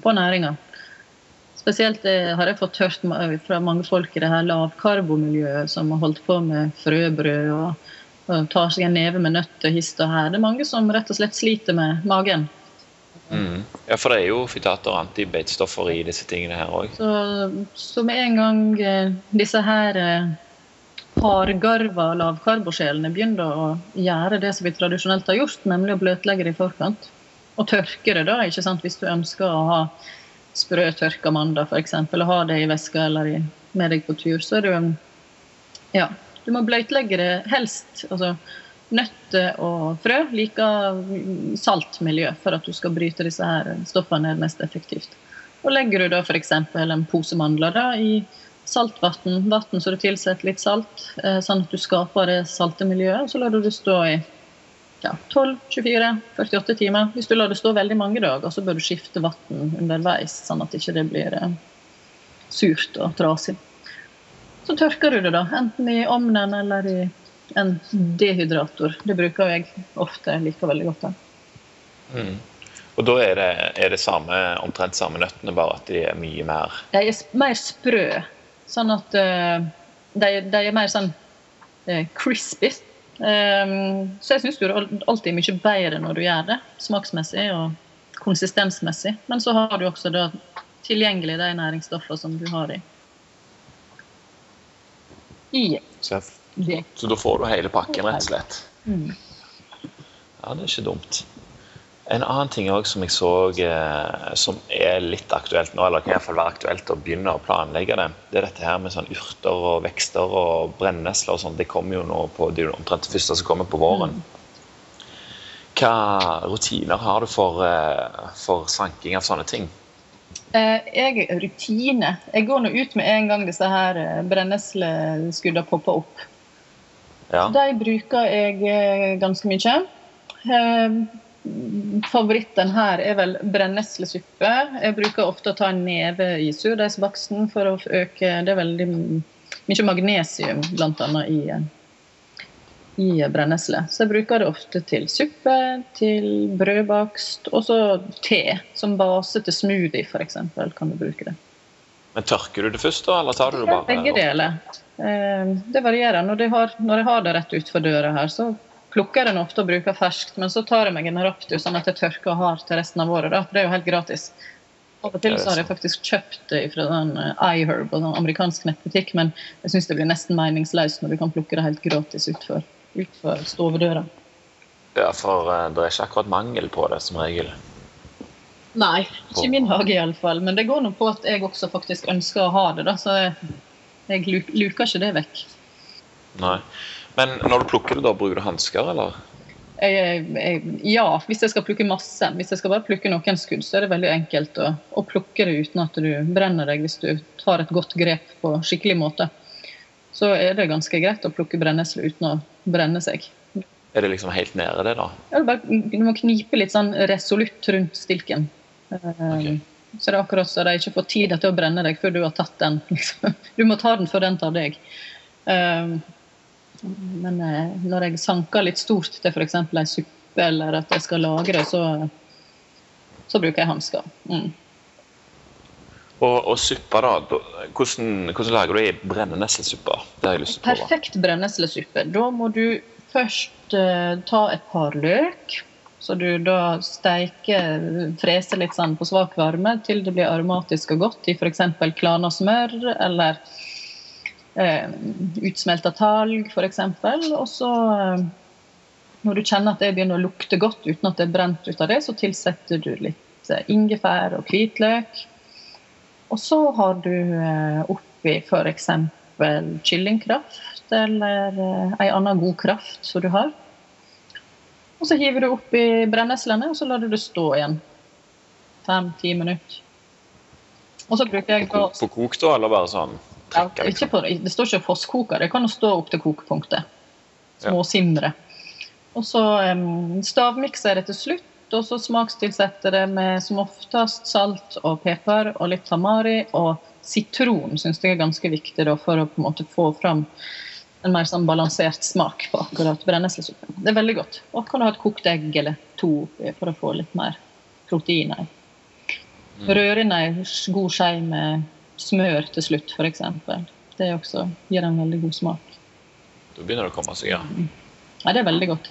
på næringa. Spesielt eh, har jeg fått hørt fra mange folk i det her lavkarbomiljøet som har holdt på med frøbrød og, og tar seg en neve med nøtter hist og her. Det er mange som rett og slett sliter med magen. Mm. Ja, for det er jo fytater og antibeitstoffer i disse tingene her òg. Så, så, med en gang eh, disse her eh, hardgarva lavkarbosjelene begynner å gjøre det som vi tradisjonelt har gjort, nemlig å bløtlegge det i forkant, og tørke det da, ikke sant, hvis du ønsker å ha sprøtørka mandag f.eks. og ha det i veska eller i, med deg på tur, så er det jo Ja. Du må bløtlegge det helst. altså Nøtter og frø liker salt miljø for at du skal bryte disse her stoffene mest effektivt. Og legger du da f.eks. en pose mandler da, i saltvann, vann så du tilsetter litt salt, eh, sånn at du skaper det salte miljøet, og så lar du det stå i ja, 12-24-48 timer. Hvis du lar det stå veldig mange dager, så bør du skifte vann underveis, sånn at ikke det ikke blir eh, surt og trasig. Så tørker du det, da, enten i ovnen eller i en dehydrator. Det bruker jeg ofte. Jeg liker veldig godt. Mm. Og da er det, er det samme, omtrent samme nøttene, bare at de er mye mer De er mer sprø. Sånn at uh, de, de, er mer sånn uh, crispy. Um, så jeg syns det alltid er mye bedre når du gjør det, smaksmessig og konsistensmessig. Men så har du også da tilgjengelig de næringsstoffene som du har i. I så, så da får du hele pakken, rett og slett? Mm. Ja, det er ikke dumt. En annen ting også som jeg så eh, som er litt aktuelt nå, eller kan iallfall være aktuelt å begynne å planlegge det, det er dette her med sånn urter og vekster og brennesler og sånn. Det kommer jo nå på det er jo omtrent det første som kommer på våren. Hva rutiner har du for, eh, for sanking av sånne ting? Eh, jeg rutine. Jeg går nå ut med en gang disse her eh, brennesleskuddene popper opp. Ja. De bruker jeg eh, ganske mye. Eh, favoritten her er vel brenneslesuppe. Jeg bruker ofte å ta en neve i surdeigsbaksten for å øke Det er veldig mye magnesium bl.a. i, i brennesle. Så jeg bruker det ofte til suppe, til brødbakst og så te. Som base til smoothie, f.eks. kan du bruke det. Men Tørker du det først, da, eller tar du det bare? Begge deler. Eh, det varierer. Når jeg har, når jeg har det rett utfor døra her, så plukker jeg den ofte og bruker ferskt, men så tar jeg meg en raptus sånn at jeg tørker og har til resten av året. Da. Det er jo helt gratis. Av og til så har jeg faktisk kjøpt det fra den eh, iHerb og den amerikansk nettbutikk, men jeg syns det blir nesten meningsløst når du kan plukke det helt gratis utfor, utfor stovedøra. Ja, for uh, det er ikke akkurat mangel på det, som regel. Nei, ikke i min hage iallfall. Men det går nå på at jeg også faktisk ønsker å ha det, da, så jeg, jeg luker ikke det vekk. Nei. Men når du plukker det, da bruker du hansker, eller? Jeg, jeg, ja, hvis jeg skal plukke masse. Hvis jeg skal bare plukke noen skudd, så er det veldig enkelt å, å, plukke det uten at du brenner deg, hvis du tar et godt grep på skikkelig måte. Så er det ganske greit å plukke brennesle uten å brenne seg. Er det liksom helt nede, det, da? Ja, bare, du må knipe litt sånn resolutt rundt stilken. Okay. Så det er akkurat så de ikke får tid til å brenne deg før du har tatt den. Liksom. Du må ta den før den tar deg. Um, men eh, når jeg sanker litt stort til f.eks. ei suppe eller at jeg skal lagre, så, så bruker jeg hansker. Mm. Og, og suppa, da. Hvordan, hvordan lager du ei brenneslesuppe? Det har jeg lyst til å prøve. Perfekt brenneslesuppe. Da må du først uh, ta et par løk. Så du da steiker, freser litt sånn på svak varme til det blir aromatisk og godt i f.eks. klana smør eller eh, utsmelta talg f.eks. Og så, eh, når du kjenner at det begynner å lukte godt uten at det er brent ut av det, så tilsetter du litt eh, ingefær og hvitløk. Og så har du eh, oppi f.eks. kyllingkraft eller eh, ei anna god kraft som du har. Og så hiver du oppi brenneslene, og så lar du det stå igjen. Fem-ti minutter. Og så bruker jeg På, på kok, da, eller bare sånn? Ja, på, det står ikke fosskoker, det kan jo stå opp til kokepunktet. Småsimre. Og så um, stavmikser jeg det til slutt, og så smakstilsetter det med som oftest salt og pepper og litt tamari og sitron syns jeg er ganske viktig da, for å på en måte få fram en mer sånn balansert smak på akkurat brenneslesuppen. Det er veldig godt. Og kan du ha et kokt egg eller to for å få litt mer proteiner. Mm. Rør inn ei god skje med smør til slutt, f.eks. Det også gir en veldig god smak. Da begynner det å komme seg, ja. Mm. Ja, det er veldig godt.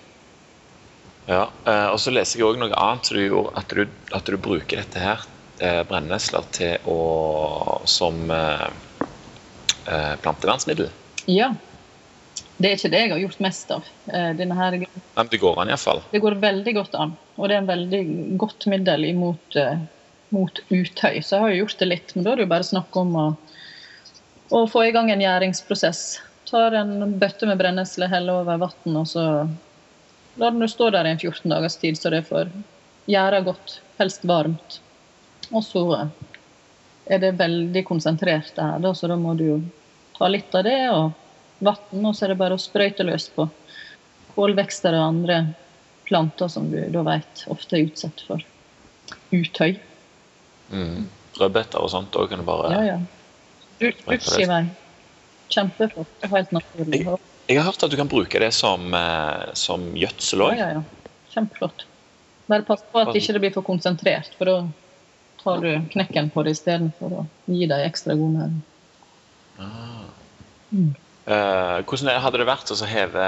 Ja, eh, og så leser jeg òg noe annet du gjorde, at du, at du bruker dette her, eh, brennesler, til å som eh, eh, plantevernsmiddel. Ja. Det er ikke det jeg har gjort mest av. Eh, denne her, Men det går an iallfall? Det går veldig godt an. Og det er en veldig godt middel imot mot utøy. Så jeg har jo gjort det litt, men da er det jo bare snakk om å, å få i gang en gjæringsprosess. Tar en bøtte med brennesle, heller over vann, og så lar den stå der i en 14 dagers tid, så det får gjære godt, helst varmt. Og så er det veldig konsentrert der, da, så da må du jo ta litt av det og vann, og så er det bare å sprøyte løs på kålvekster og andre planter som du da vet ofte er utsatt for utøy. Mm. Rødbeter og sånt òg kan du bare Ja, ja. Brukskivei. Kjempeflott. Helt naturlig. Jeg, jeg har hørt at du kan bruke det som, eh, som gjødsel Ja, òg. ja, ja. Kjempeflott. Bare pass på at ikke det blir for konsentrert, for da tar du knekken på det istedenfor å gi dem ekstra god næring. Eh, hvordan hadde det vært å heve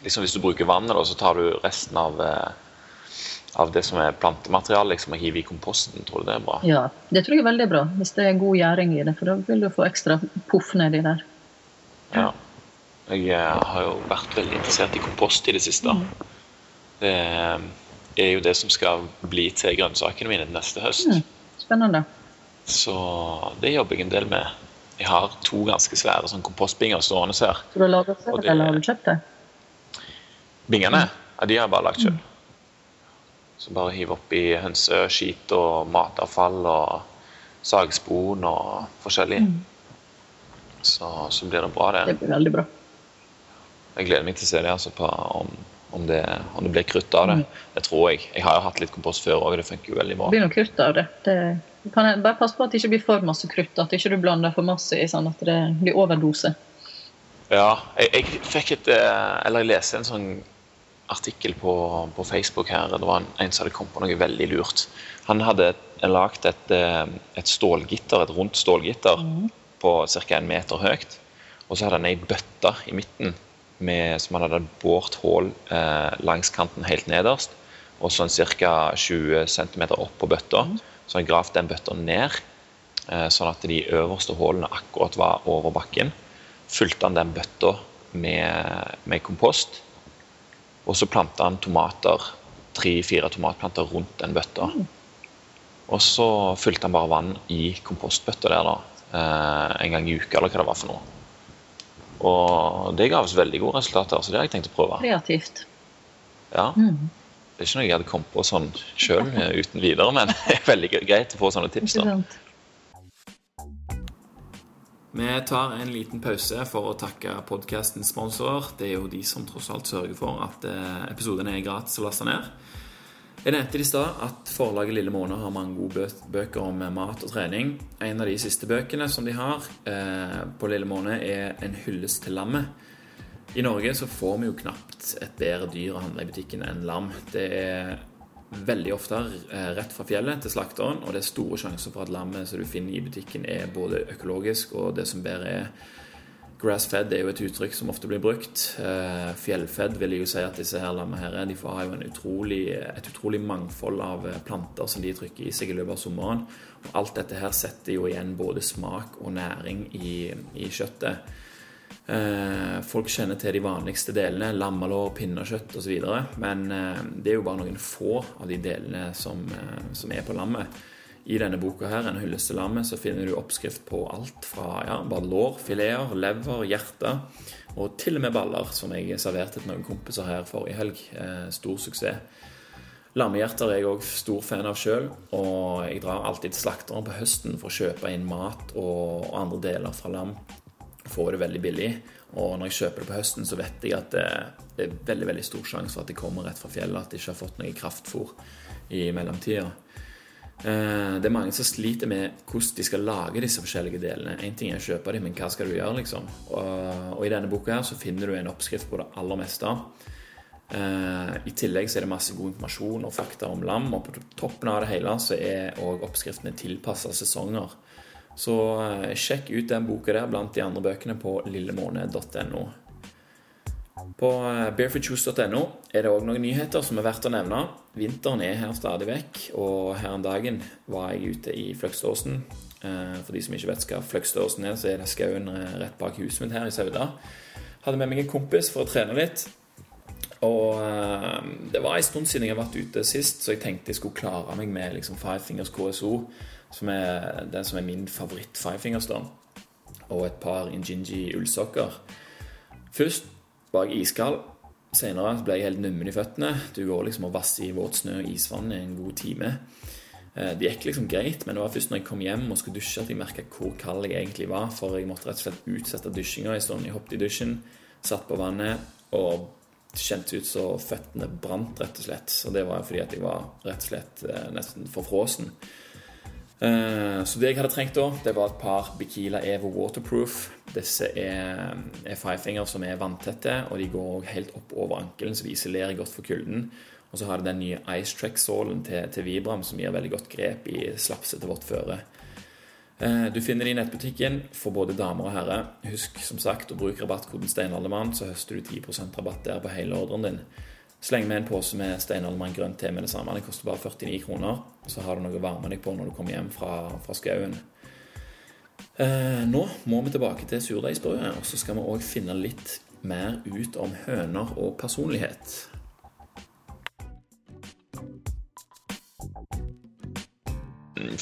liksom Hvis du bruker vannet, da, så tar du resten av, eh, av det som er plantemateriale liksom, og hiver i komposten? Tror du det er bra? Ja, det tror jeg er veldig bra, hvis det er god gjæring i det, for da vil du få ekstra poff nedi der. Ja. Jeg eh, har jo vært veldig interessert i kompost i det siste. Det eh, er jo det som skal bli til grønnsakene mine neste høst. Mm. Spennende. Så det jobber jeg en del med. Jeg har to ganske svære sånn kompostbinger stående her. Så du har laget selv, det- eller har du kjøpt det? Bingene ja, de har jeg bare lagt sjøl. Så bare hive oppi hønseskit og matavfall og sagspon og forskjellig. Så, så blir det bra, Det det. blir veldig bra. Jeg gleder meg til å se det altså, på om, om, det, om det blir krutt av det. Det tror jeg. Jeg har jo hatt litt kompost før òg, det funker jo veldig bra. Det blir noe krutt av det. det kan jeg- bare passe på at det ikke blir for masse krutt, at ikke du blander for masse i sånn at det blir overdose. Ja, jeg, jeg fikk et eh, Eller jeg leste en sånn artikkel på, på Facebook her. Det var en, en som hadde kommet på noe veldig lurt. Han hadde lagd et, eh, et stålgitter, et rundt stålgitter på ca. en meter høyt. Og så hadde han ei bøtte i midten med, som han hadde båret hull eh, langs kanten helt nederst. Og sånn ca. 20 cm opp på bøtta. Så han gravd den bøtta ned, eh, sånn at de øverste hullene akkurat var over bakken fylte han den bøtta med, med kompost. Og så planta han tomater, tre-fire tomatplanter rundt den bøtta. Og så fylte han bare vann i kompostbøtta der da, eh, en gang i uka, eller hva det var for noe. Og det ga oss veldig gode resultater, så det har jeg tenkt å prøve. Kreativt. Ja. Mm. Det er ikke noe jeg hadde kommet på sånn sjøl uten videre, men det er veldig greit å få sånne tips. Da. Vi tar en liten pause for å takke podkastens sponsorer. Det er jo de som tross alt sørger for at eh, episodene er gratis å laste ned. Jeg nevnte i stad at forlaget Lille Måne har mange gode bøker om mat og trening. En av de siste bøkene som de har eh, på Lille Måne, er En hyllest til lammet. I Norge så får vi jo knapt et bedre dyr å handle i butikken enn lam. Det er veldig ofte eh, rett fra fjellet til slakteren, og det er store sjanser for at lammet som du finner i butikken, er både økologisk og det som bedre er Grass-fed er jo et uttrykk som ofte blir brukt. Eh, Fjellfed vil jeg jo si at disse her lammene her er. De får jo utrolig, et utrolig mangfold av eh, planter som de trykker i seg i løpet av sommeren. Og alt dette her setter jo igjen både smak og næring i, i kjøttet. Eh, folk kjenner til de vanligste delene, lammelår, pinnekjøtt osv. Men eh, det er jo bare noen få av de delene som, eh, som er på lammet. I denne boka her, En hyllest lammet, så finner du oppskrift på alt fra ja, bare lår, fileter, lever, hjerte og til og med baller, som jeg serverte til noen kompiser her forrige helg. Eh, stor suksess. Lammehjerter er jeg òg stor fan av sjøl, og jeg drar alltid til slakteren på høsten for å kjøpe inn mat og andre deler fra lam. Får det veldig billig. Og når jeg kjøper det på høsten, så vet jeg at det, er veldig veldig stor sjanse for at det kommer rett fra fjellet, at de ikke har fått noe kraftfôr i mellomtida. Eh, Det er mange som sliter med hvordan de skal lage disse forskjellige delene. Én ting er å kjøpe dem, men hva skal du gjøre, liksom? Og i denne boka her så finner du en oppskrift på det aller meste. Eh, I tillegg så er det masse god informasjon og fakta om lam, og på toppen av det hele så er òg oppskriftene tilpassa sesonger. Så eh, sjekk ut den boka der blant de andre bøkene på lillemåne.no. På eh, barefootjuice.no er det òg noen nyheter som er verdt å nevne. Vinteren er her stadig vekk, og her en dagen var jeg ute i Fløgståsen. Eh, For de som ikke vet hva Fløgståsen er, så er det skauen rett bak huset mitt her i Sauda. Hadde med meg en kompis for å trene litt. Og det var en stund siden jeg har vært ute sist, så jeg tenkte jeg skulle klare meg med liksom Five Fingers KSO, som er den som er min favoritt Five Fingers, da. Og et par Injinji ullsokker. Først var jeg iskald. Senere ble jeg helt nummen i føttene. Du går liksom og vasser i våt snø og isvann i en god time. Eh, det gikk liksom greit, men det var først når jeg kom hjem og skulle dusje at jeg merka hvor kald jeg egentlig var. For jeg måtte rett og slett utsette dusjinga en stund. Jeg hoppet i dusjen, satt på vannet og kjentes ut så føttene brant, rett og slett. Og det var fordi at jeg var rett og slett eh, nesten forfrosen. Eh, så det jeg hadde trengt da, det var et par Bikila Evo Waterproof. Disse er, er fivefinger som er vanntette, og de går helt opp over ankelen, så de isolerer godt for kulden. Og så har det den nye Ice Track-sålen til, til, Vibram, som gir veldig godt grep i slapset til vårt føre. Eh, du finner de i nettbutikken for både damer og herrer. Husk som sagt å bruke rabattkoden Steinaldermann, så høster du 10% rabatt der på hele ordren din. Sleng med en pose med Steinaldermann grønt te med det samme. Det koster bare 49 kroner. Så har du noe å varme deg på når du kommer hjem fra, fra skauen. Eh, nå må vi tilbake til surdeigsbrødet, og så skal vi òg finne litt mer ut om høner og personlighet.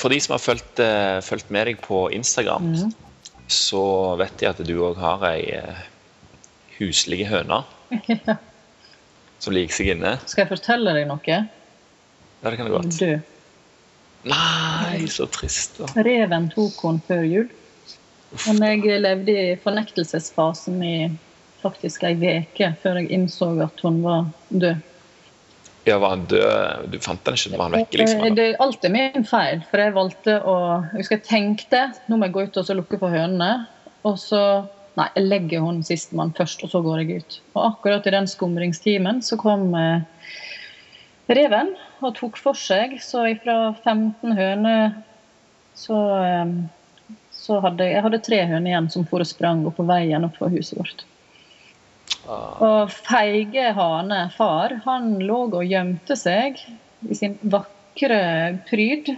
For de som har fulgt, uh, fulgt med deg på Instagram, mm. så vet jeg at du òg har ei uh, huslig høne som liker seg inne. Skal jeg fortelle deg noe? Ja, det kan du godt. Du. Nei, så trist. da. Reven tok henne før jul. Men jeg levde i fornektelsesfasen i faktisk ei uke før jeg innså at hun var død. Ja, Var han død? Du fant den ikke? Var han vekke? liksom? Det, alt er min feil. For jeg valgte å Jeg husker jeg tenkte nå må jeg gå ut og lukke for hønene. Og så Nei, jeg legger hun sistemann først, og så går jeg ut. Og akkurat i den skumringstimen så kom eh, reven og tok for seg. Så fra 15 høner så, eh, så hadde jeg hadde tre høner igjen som for og sprang opp på veien opp for huset vårt. Og feige hane, far, han lå og gjemte seg i sin vakre pryd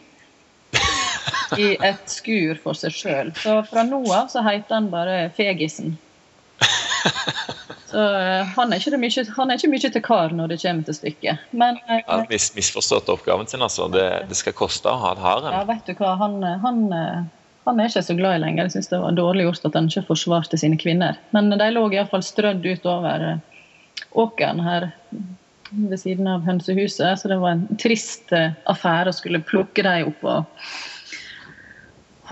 i et skur for seg sjøl. Så fra nå av så heter han bare Fegisen. Så uh, han, er mye, han, er ikke mye, til kar når det kommer til stykket. Men uh, ja, mis, Misforstått oppgaven sin, altså. Det, det, skal koste å ha et harem. Ja, vet du hva. Han, han uh, han er ikke så glad i lenger. Jeg syns det var dårlig gjort at han ikke forsvarte sine kvinner. Men de lå iallfall strødd utover eh, åkeren her ved siden av hønsehuset, så det var en trist eh, affære å skulle plukke dem opp og,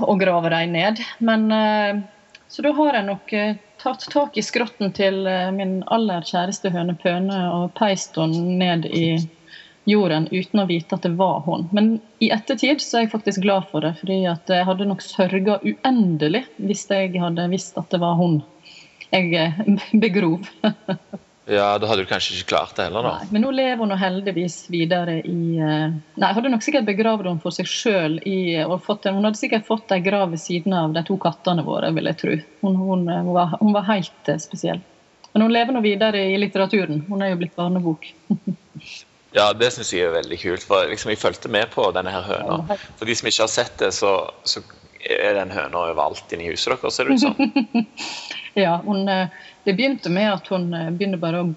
og grave dem ned. Men eh, Så da har jeg nok tatt tak i skrotten til min aller kjæreste høne Pøne og peist henne ned i jorden uten å vite at det var hun. Men i ettertid så er jeg faktisk glad for det, fordi jeg hadde nok sørga uendelig hvis jeg hadde visst at det var hun jeg eh, begrov. Ja, da hadde du kanskje ikke klart det heller, da. Nei, men nå lever hun heldigvis videre i eh, Nei, hadde nok sikkert begravd henne for seg sjøl Hun hadde sikkert fått ei grav ved siden av de to kattene våre, vil jeg tro. Hun, hun, hun, var, hun var helt eh, spesiell. Men hun lever nå videre i litteraturen. Hun er jo blitt barnebok. Ja, det syns jeg er veldig kult. For liksom, jeg fulgte med på denne her høna. For de som ikke har sett det, så, så er den høna overalt inni huset deres, ser det ut som. ja, hun, eh, det begynte med at hun begynner begynte bare å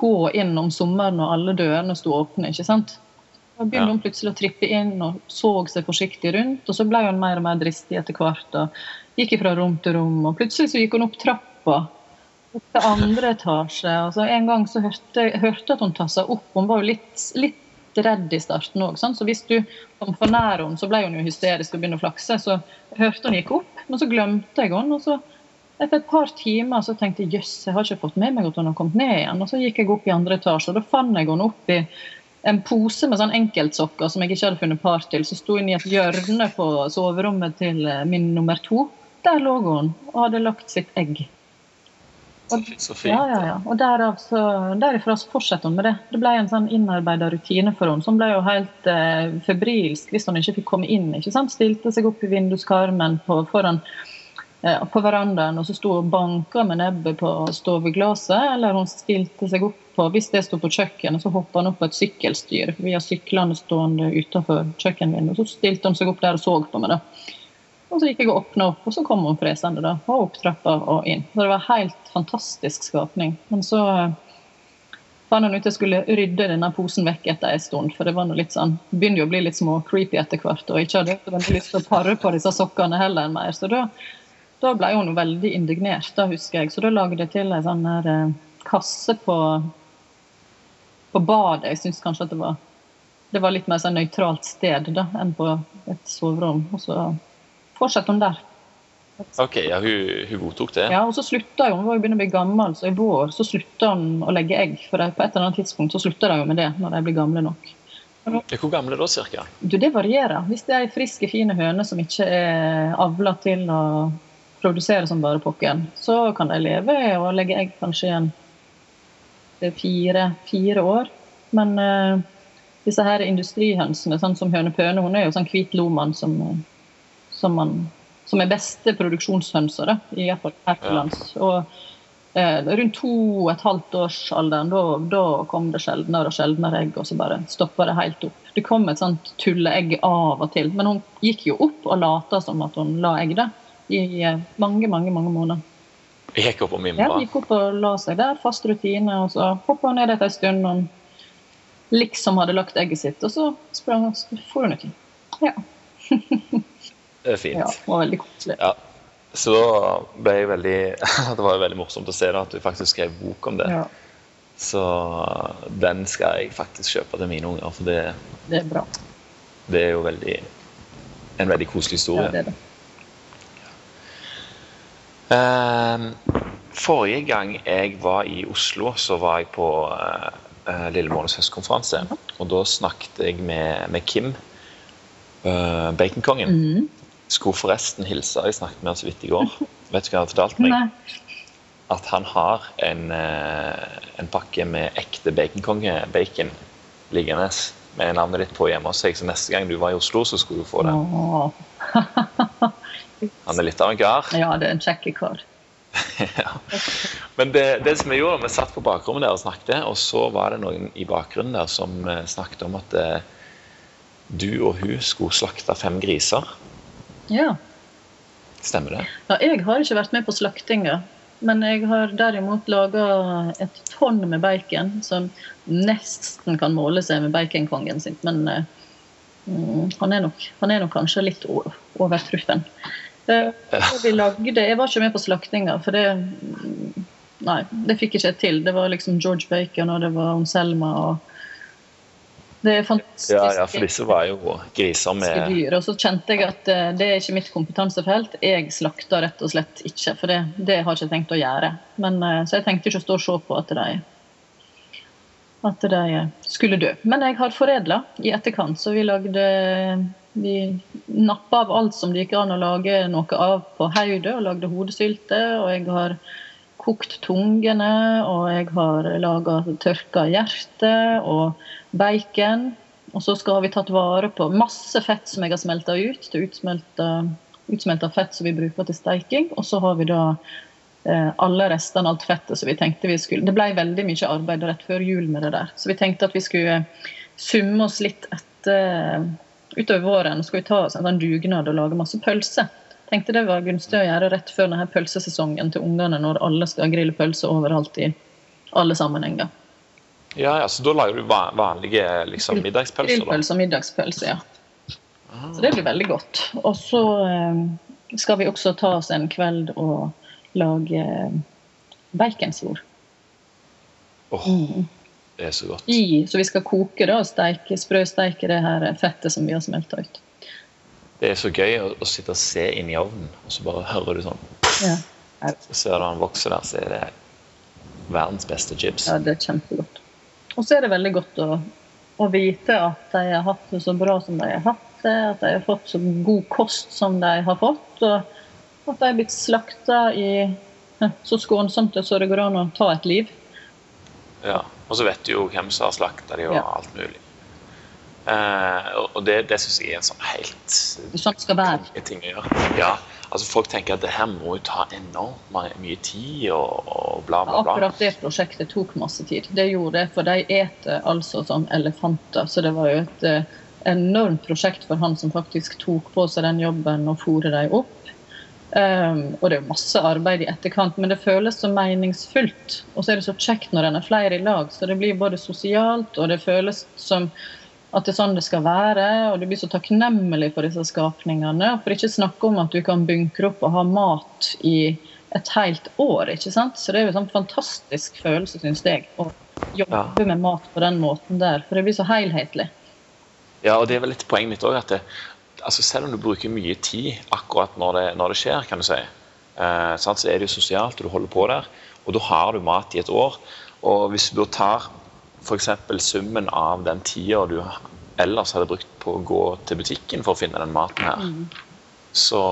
gå inn om sommeren når alle dørene sto åpne. ikke sant? Da begynte ja. hun plutselig å trippe inn og så seg forsiktig rundt. Og så ble hun mer og mer dristig etter hvert og gikk fra rom til rom. Og plutselig så gikk hun opp trappa Opp til andre etasje. Altså, en gang så hørte jeg hørte at hun tassa opp. Hun var jo litt, litt redd i starten òg. Så hvis du kom for nær henne, så ble hun jo hysterisk og begynte å flakse. Så jeg hørte hun gikk opp, men så glemte jeg henne. Og så etter et par timer så tenkte jeg jøss, jeg har ikke fått med meg at hun har kommet ned igjen. Og så gikk jeg opp i andre etasje, og da fant jeg henne oppi en pose med sånn enkeltsokker som jeg ikke hadde funnet par til. Så sto hun i et hjørne på soverommet til min nummer to. Der lå hun og hadde lagt sitt egg. Så fint. Ja, ja, ja. Og derav så, derifra så fortsetter hun med det. Det ble en sånn innarbeida rutine for henne som ble jo helt eh, febrilsk hvis hun ikke fikk komme inn. ikke sant? Stilte seg opp i vinduskarmen på, foran eh, på verandaen og så sto og banka med nebbet på stoveglasset. Eller hun stilte seg opp på Hvis det sto på kjøkkenet, så hoppa hun opp på et sykkelstyr. For vi har syklene stående utenfor kjøkkenvinduet. Så stilte hun seg opp der og så på meg. da. Og så gikk jeg og åpna opp, og så kom hun fresende. da, Og opp trappa og inn. Så det var helt fantastisk skapning. Men så fant hun ut jeg skulle rydde denne posen vekk etter en stund. For det var noe litt sånn, begynner jo å bli litt små creepy etter hvert. Og ikke hadde lyst til å pare på disse sokkene heller enn mer. Så da, da ble hun veldig indignert, da husker jeg. Så da lagde jeg til en sånn her eh, kasse på, på badet. Jeg syns kanskje at det var det var litt mer sånn nøytralt sted da, enn på et soverom. Og så fortsatte hun der. OK, ja, hun, hun godtok det? Ja, og så slutta hun. Hun var jo begynner å bli gammel, så i vår så slutta hun å legge egg. For på et eller annet tidspunkt så slutta de jo med det, når de blir gamle nok. Hvor gamle da, cirka? Du, Det varierer. Hvis det er ei frisk, fin høne som ikke er avla til å produsere som bare pokken, så kan de leve og legge egg kanskje igjen fire, fire år. Men uh, disse her industrihønsene, sånn som hønepøne, hun er jo sånn hvit loman som, som, man, som er beste produksjonshønser, da, i hvert fall her til lands. Og eh, rundt to og et halvt årsalderen, da, da kom det sjeldnere og sjeldnere egg, og så bare stoppa det helt opp. Det kom et sånt tulleegg av og til, men hun gikk jo opp og lata som at hun la egg, da, i mange, mange, mange måneder. Gikk opp og mimra? Ja, gikk opp og la seg der, fast rutine, og så hoppa hun ned etter en stund. og liksom hadde lagt egget sitt, og så sprang hun og for hun uti. Ja. det er fint. Ja, det var veldig koselig. Ja. Så da ble jeg veldig Det var veldig morsomt å se da, at du faktisk skrev bok om det. Ja. Så den skal jeg faktisk kjøpe til mine unger, for det, det er bra. Det er jo veldig en veldig koselig historie. Ja, det er det. Uh, forrige gang jeg var i Oslo, så var jeg på uh, uh, Lillemålens høstkonferanse. Og da snakket jeg med, med Kim, uh, baconkongen. Mm. Skulle forresten hilse. Jeg snakket med han så vidt i går. Vet du hva han har fortalt meg? Nei. At han har en, en pakke med ekte baconkonge-bacon liggende med navnet ditt på hjemme hos seg. Så neste gang du var i Oslo, så skulle du få det. Han er litt av en kar. Ja, det er en kjekk kar. ja. Men det, det, som vi gjorde, vi satt på bakrommet der og snakket, og så var det noen i bakgrunnen der som eh, snakket om at eh, du og hun skulle slakte fem griser. Ja. Stemmer det? Ja, jeg har ikke vært med på slaktinga. Men jeg har derimot laga et tonn med bacon som nesten kan måle seg med baconkongen sin. Men uh, han, er nok, han, er nok, kanskje litt overtruffen. Det, vi lagde, Jeg var ikke med på slaktinga, for det Nei, det fikk jeg ikke til. Det var liksom George Bacon, og det var Selma og Det er fantastisk. Ja, ja, for disse var jo griser med dyr. Og så kjente jeg at eh, det er ikke mitt kompetansefelt. Jeg slakter rett og slett ikke, for det, det har jeg ikke tenkt å gjøre. Men, eh, så jeg tenkte ikke å stå og se på at de at de skulle dø. Men jeg har foredla i etterkant, så vi lagde vi nappa av alt som det gikk an å lage noe av på hodet, og lagde hodesylte. Og jeg har kokt tungene, og jeg har laga tørka hjerte og bacon. Og så skal vi tatt vare på masse fett som jeg har smelta ut til utsmelta fett som vi bruker til steiking. Og så har vi da eh, alle restene, alt fettet som vi tenkte vi skulle Det ble veldig mye arbeid rett før jul med det der. Så vi tenkte at vi skulle summe oss litt etter utover våren skal vi ta oss en sånn dugnad og lage masse pølse. Tenkte det var gunstig å gjøre rett før denne pølsesesongen til ungene, når alle skal grille pølse overalt i alle sammenhenger. Ja, ja, Så da lager du vanlige liksom, middagspølser? Grillpølse og middagspølse, ja. Så det blir veldig godt. Og så eh, skal vi også ta oss en kveld og lage baconsvor. Oh. Mm. Det er så godt. I, så vi skal koke det og steike, sprøsteike det her fettet som vi har smelta ut. Det er så gøy å, å, sitte og se inn i ovnen, og så bare hører du sånn ja. Så ser du han vokser der, så er det verdens beste chips. Ja, det er kjempegodt. Og så er det veldig godt å, å, vite at de har hatt det så bra som de har hatt det, at de har fått så god kost som de har fått, og at de har blitt slakta i så skånsomt det så det går an å ta et liv. Ja. Og så vet du jo hvem som har slakta de og ja. alt mulig. Uh, og det, det syns jeg er en sånn helt Sånn skal være. ting å gjøre. Ja, altså Folk tenker at det her må jo ta enormt mye tid og, og bla, bla, bla. Akkurat det prosjektet tok masse tid. Det gjorde det, for de eter altså som elefanter. Så det var jo et uh, enormt prosjekt for han som faktisk tok på seg den jobben og fôre dem opp. Um, og det er jo masse arbeid i etterkant, men det føles så meningsfullt. Og så er det så kjekt når en er flere i lag, så det blir både sosialt, og det føles som at det er sånn det skal være. Og du blir så takknemlig for disse skapningene. For ikke snakke om at du kan bunkre opp og ha mat i et helt år. ikke sant? Så det er jo en sånn fantastisk følelse, syns jeg, å jobbe med mat på den måten der. For det blir så helhetlig. Ja, og det er vel litt poenget mitt òg. At det, altså selv om du bruker mye tid akkurat når det, når det skjer, kan du si, eh, så er det jo sosialt, og du holder på der. Og da har du mat i et år. Og hvis du tar f.eks. summen av den tida du ellers hadde brukt på å gå til butikken for å finne den maten her, mm så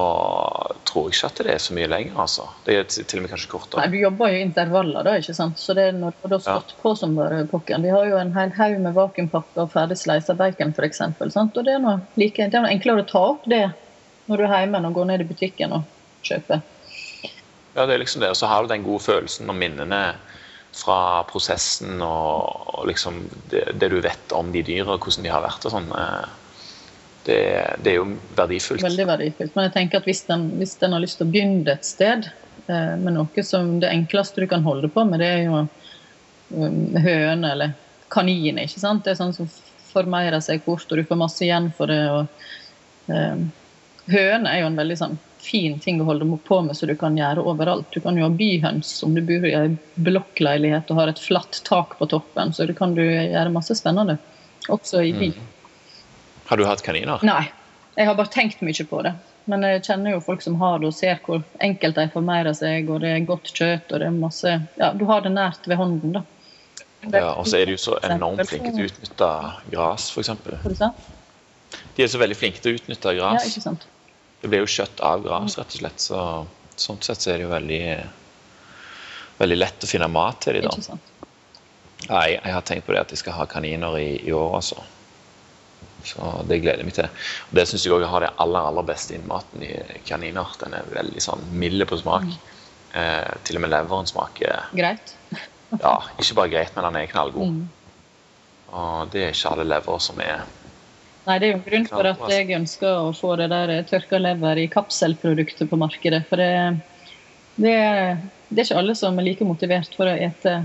tror jeg ikke at det er så mye lenger. altså. Det er til og med kanskje kortere. Nei, Du jobber jo i intervaller, da, ikke sant? så det er når du har stått ja. på som bare pokken. Vi har jo en hel haug med vakuumpakker og ferdig sleisa bacon, f.eks. Og det er, noe like, det er noe enklere å ta opp det når du er hjemme og går ned i butikken og kjøper. Ja, det er liksom det. Og så har du den gode følelsen og minnene fra prosessen og, og liksom det, det, du vet om de dyra, hvordan de har vært og sånn. Eh, det, det, er jo verdifullt. Veldig verdifullt. Men jeg tenker at hvis en, hvis en har lyst til å begynne et sted eh, med noe som det enkleste du kan holde på med, det er jo um, høne eller kaniner. ikke sant? Det er sånn som formerer seg fort, og du får masse igjen for det. og eh, Høne er jo en veldig sånn fin ting å holde på med, så du kan gjøre overalt. Du kan jo ha byhøns om du bor i en blokkleilighet og har et flatt tak på toppen. Så du kan du gjøre masse spennende, også i by. Mm. Har du hatt kaniner? Nei. Jeg har bare tenkt mye på det. Men jeg kjenner jo folk som har det, og ser hvor enkelt de formeirer seg, og det er godt kjøtt, og det er masse Ja, du har det nært ved hånden, da. Ja, og så er de jo så enormt flinke til å utnytte gras, f.eks. De er så veldig flinke til å utnytte gras. Ja? Det blir jo kjøtt av gras, rett og slett. Så sånn sett så er det jo veldig, veldig lett å finne mat til dem, da. Ikke sant? Nei, jeg, jeg, har tenkt på det at jeg skal ha kaniner i, i år, altså. Så det gleder jeg meg til. Og Det syns jeg òg har det aller aller beste innmaten i kaniner. Den er veldig sånn mild på smak. Mm. Eh, til og med leveren smaker Greit? ja, ikke bare greit, men den er knallgod. Mm. Og det er ikke alle lever som er Nei, det er jo en grunn for at jeg ønsker å få det der tørka lever i kapselprodukter på markedet. For det, det, det er ikke alle som er like motivert for å ete eh,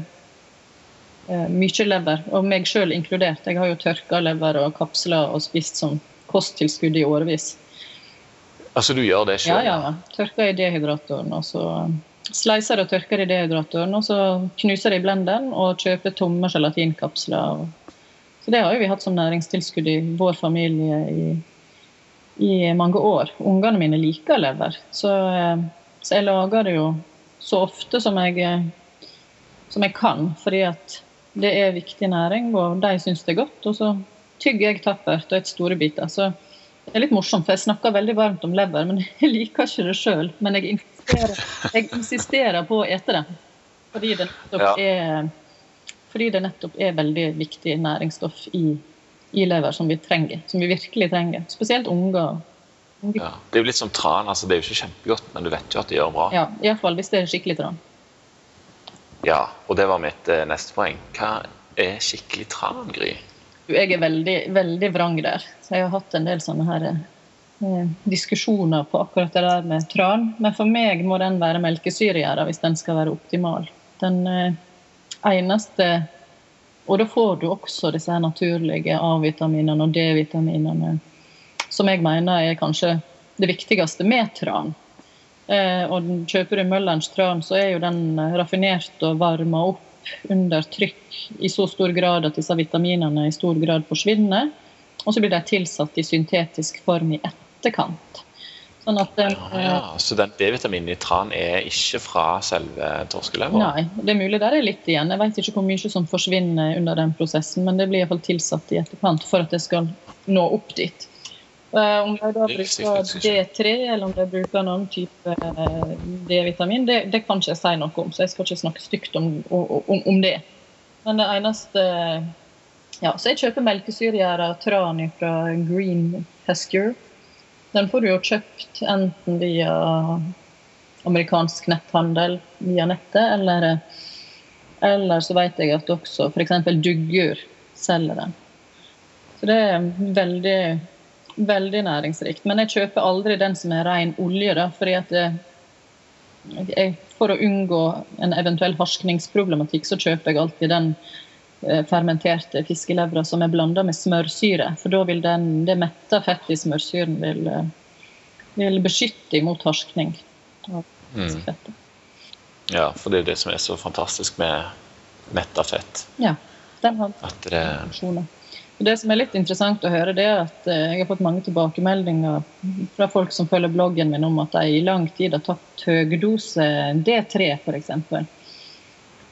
mye lever, og meg sjøl inkludert. Jeg har jo tørka lever og kapsler og spist som kosttilskudd i årevis. Altså du gjør det sjøl? Ja, ja. Tørker i dehydratoren. og så Sleiser og tørker i dehydratoren, og så knuser jeg i blenderen og kjøper tomme gelatinkapsler. Så det har jo vi hatt som næringstilskudd i vår familie i, i mange år. Ungene mine liker lever, så, eh, så jeg lager det jo så ofte som jeg, som jeg kan. fordi at det er viktig næring, og de syns det er godt. Og så tygger jeg tappert og et store biter. Så det er litt morsomt, for jeg snakker veldig varmt om lever, men jeg liker ikke det sjøl. Men jeg insisterer, jeg insisterer, på å ete det. Fordi det nettopp, ja. er, fordi det nettopp er veldig viktig næringsstoff i, i, lever som vi trenger. Som vi virkelig trenger. Spesielt unger. Ja, det er jo litt som tran. altså Det er jo ikke kjempegodt, men du vet jo at det gjør bra. Ja, Iallfall hvis det er skikkelig tran. Ja, og det var mitt eh, neste poeng. Hva er skikkelig tran, Gry? Jeg er veldig, veldig vrang der. Så jeg har hatt en del sånne her eh, diskusjoner på akkurat det der med tran. Men for meg må den være melkesyregjæra hvis den skal være optimal. Den eh, eneste Og da får du også disse her naturlige A-vitaminene og D-vitaminene som jeg mener er kanskje det viktigste med tran. Eh, og kjøper du Møllerens tran, så er jo den raffinert og varma opp under trykk i så stor grad at disse vitaminene i stor grad forsvinner. Og så blir de tilsatt i syntetisk form i etterkant. Sånn at den, ja, ja. Så den D-vitaminen i tran er ikke fra selve torskeleveren? Nei, det er mulig der er litt igjen. Jeg vet ikke hvor mye som forsvinner under den prosessen, men det blir iallfall tilsatt i etterkant for at det skal nå opp dit. Eh, om de da bruker D3 eller om de bruker en annen type eh, D-vitamin, det, det, kan ikke jeg si noe om. Så jeg skal ikke snakke stygt om, om, om det. Men det eneste ja, Så jeg kjøper melkesyregjæra tran fra Green Pescure. Den får du jo kjøpt enten via amerikansk netthandel via nettet, eller, eller så vet jeg at også f.eks. Duggur selger den. Så det er veldig Veldig næringsrikt. Men jeg kjøper aldri den som er ren olje, da, fordi at jeg, for å unngå en eventuell harskningsproblematikk, så kjøper jeg alltid den eh, fermenterte fiskelevra som er blanda med smørsyre. For da vil den, det metta fettet i smørsyren vil, eh, vil beskytte imot harskning. av Mm. Ja, for det er det som er så fantastisk med metta fett. Ja, den har At det funksjoner. Det som er litt interessant å høre, det er at eh, jeg har fått mange tilbakemeldinger fra folk som følger bloggen min om at de i lang tid har tatt høydose D3 f.eks.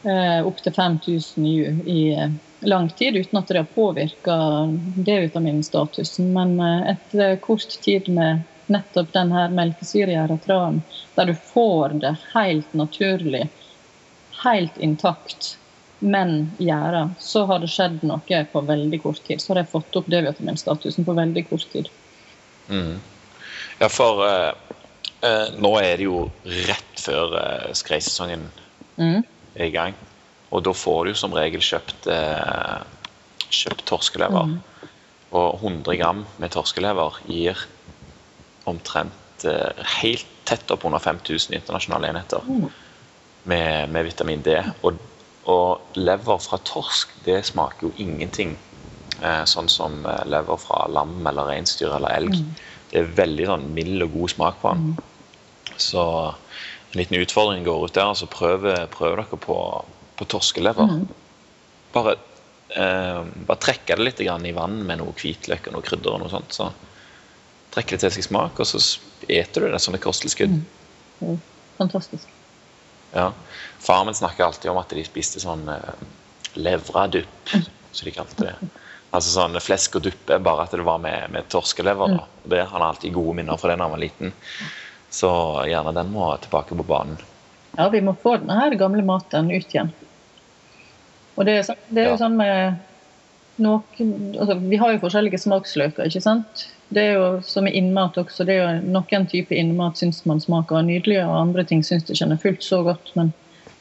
Eh, Opptil 5000 IU i eh, lang tid uten at det har påvirka D-vitaminstatusen. Men etter kort tid med nettopp den her melkesyregjæratranen, der du får det helt naturlig, helt intakt, men gjøre, så har det skjedd noe på veldig kort tid. Så har jeg fått opp D-vitaminstatusen på veldig kort tid. mm. Ja, for uh, uh, nå er det jo rett før uh, skreisesongen Mm. er i gang. Og da får du som regel kjøpt, uh, kjøpt torskelever. Mm. Og 100 gram med torskelever gir omtrent helt tett opp under 5000 internasjonale enheter Mm. med, med vitamin D. Og, og lever fra torsk, det smaker jo ingenting. Eh, sånn som eh, lever fra lam eller reinsdyr eller elg. Det er veldig sånn mild og god smak på den. Så en liten utfordring går ut der. altså Prøv, prøv dere på, på torskelever. Bare, eh, bare trekke det litt grann i vann med noe hvitløk og noe krydder. og noe sånt, så Trekker det til seg smak, og så eter du det som et kosttilskudd. Mm. Fantastisk. Ja. Faren min snakker alltid om at de spiste sånn eh, levradupp, som de kalte det. Altså sånn flesk og duppe, bare at det var med, med torskelever. da. Og Det, han har alltid gode minner fra det da han var liten. Så gjerne den må tilbake på banen. Ja, vi må få denne gamle maten ut igjen. Og det er, så- det er jo Ja. sånn med noen altså, Vi har jo forskjellige smaksløker, ikke sant? Det er jo som med innmat også. det er jo Noen typer innmat syns man smaker nydelig, og andre ting syns ikke er fullt så godt. Men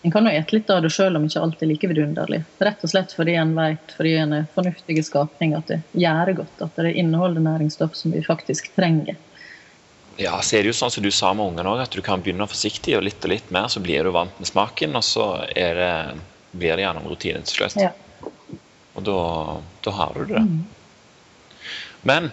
en kan jo ete litt av det sjøl om ikke alt er like vidunderlig. Rett og slett fordi en vet, fordi en er fornuftige skapning, at det gjør godt. At det inneholder næringsstoff som vi faktisk trenger. Ja, så er det jo sånn som du sa med ungene òg, at du kan begynne forsiktig og litt og litt mer, så blir du vant med smaken, og så det, blir det gjerne en rutine til slutt. Ja. Og da, da har du det. Men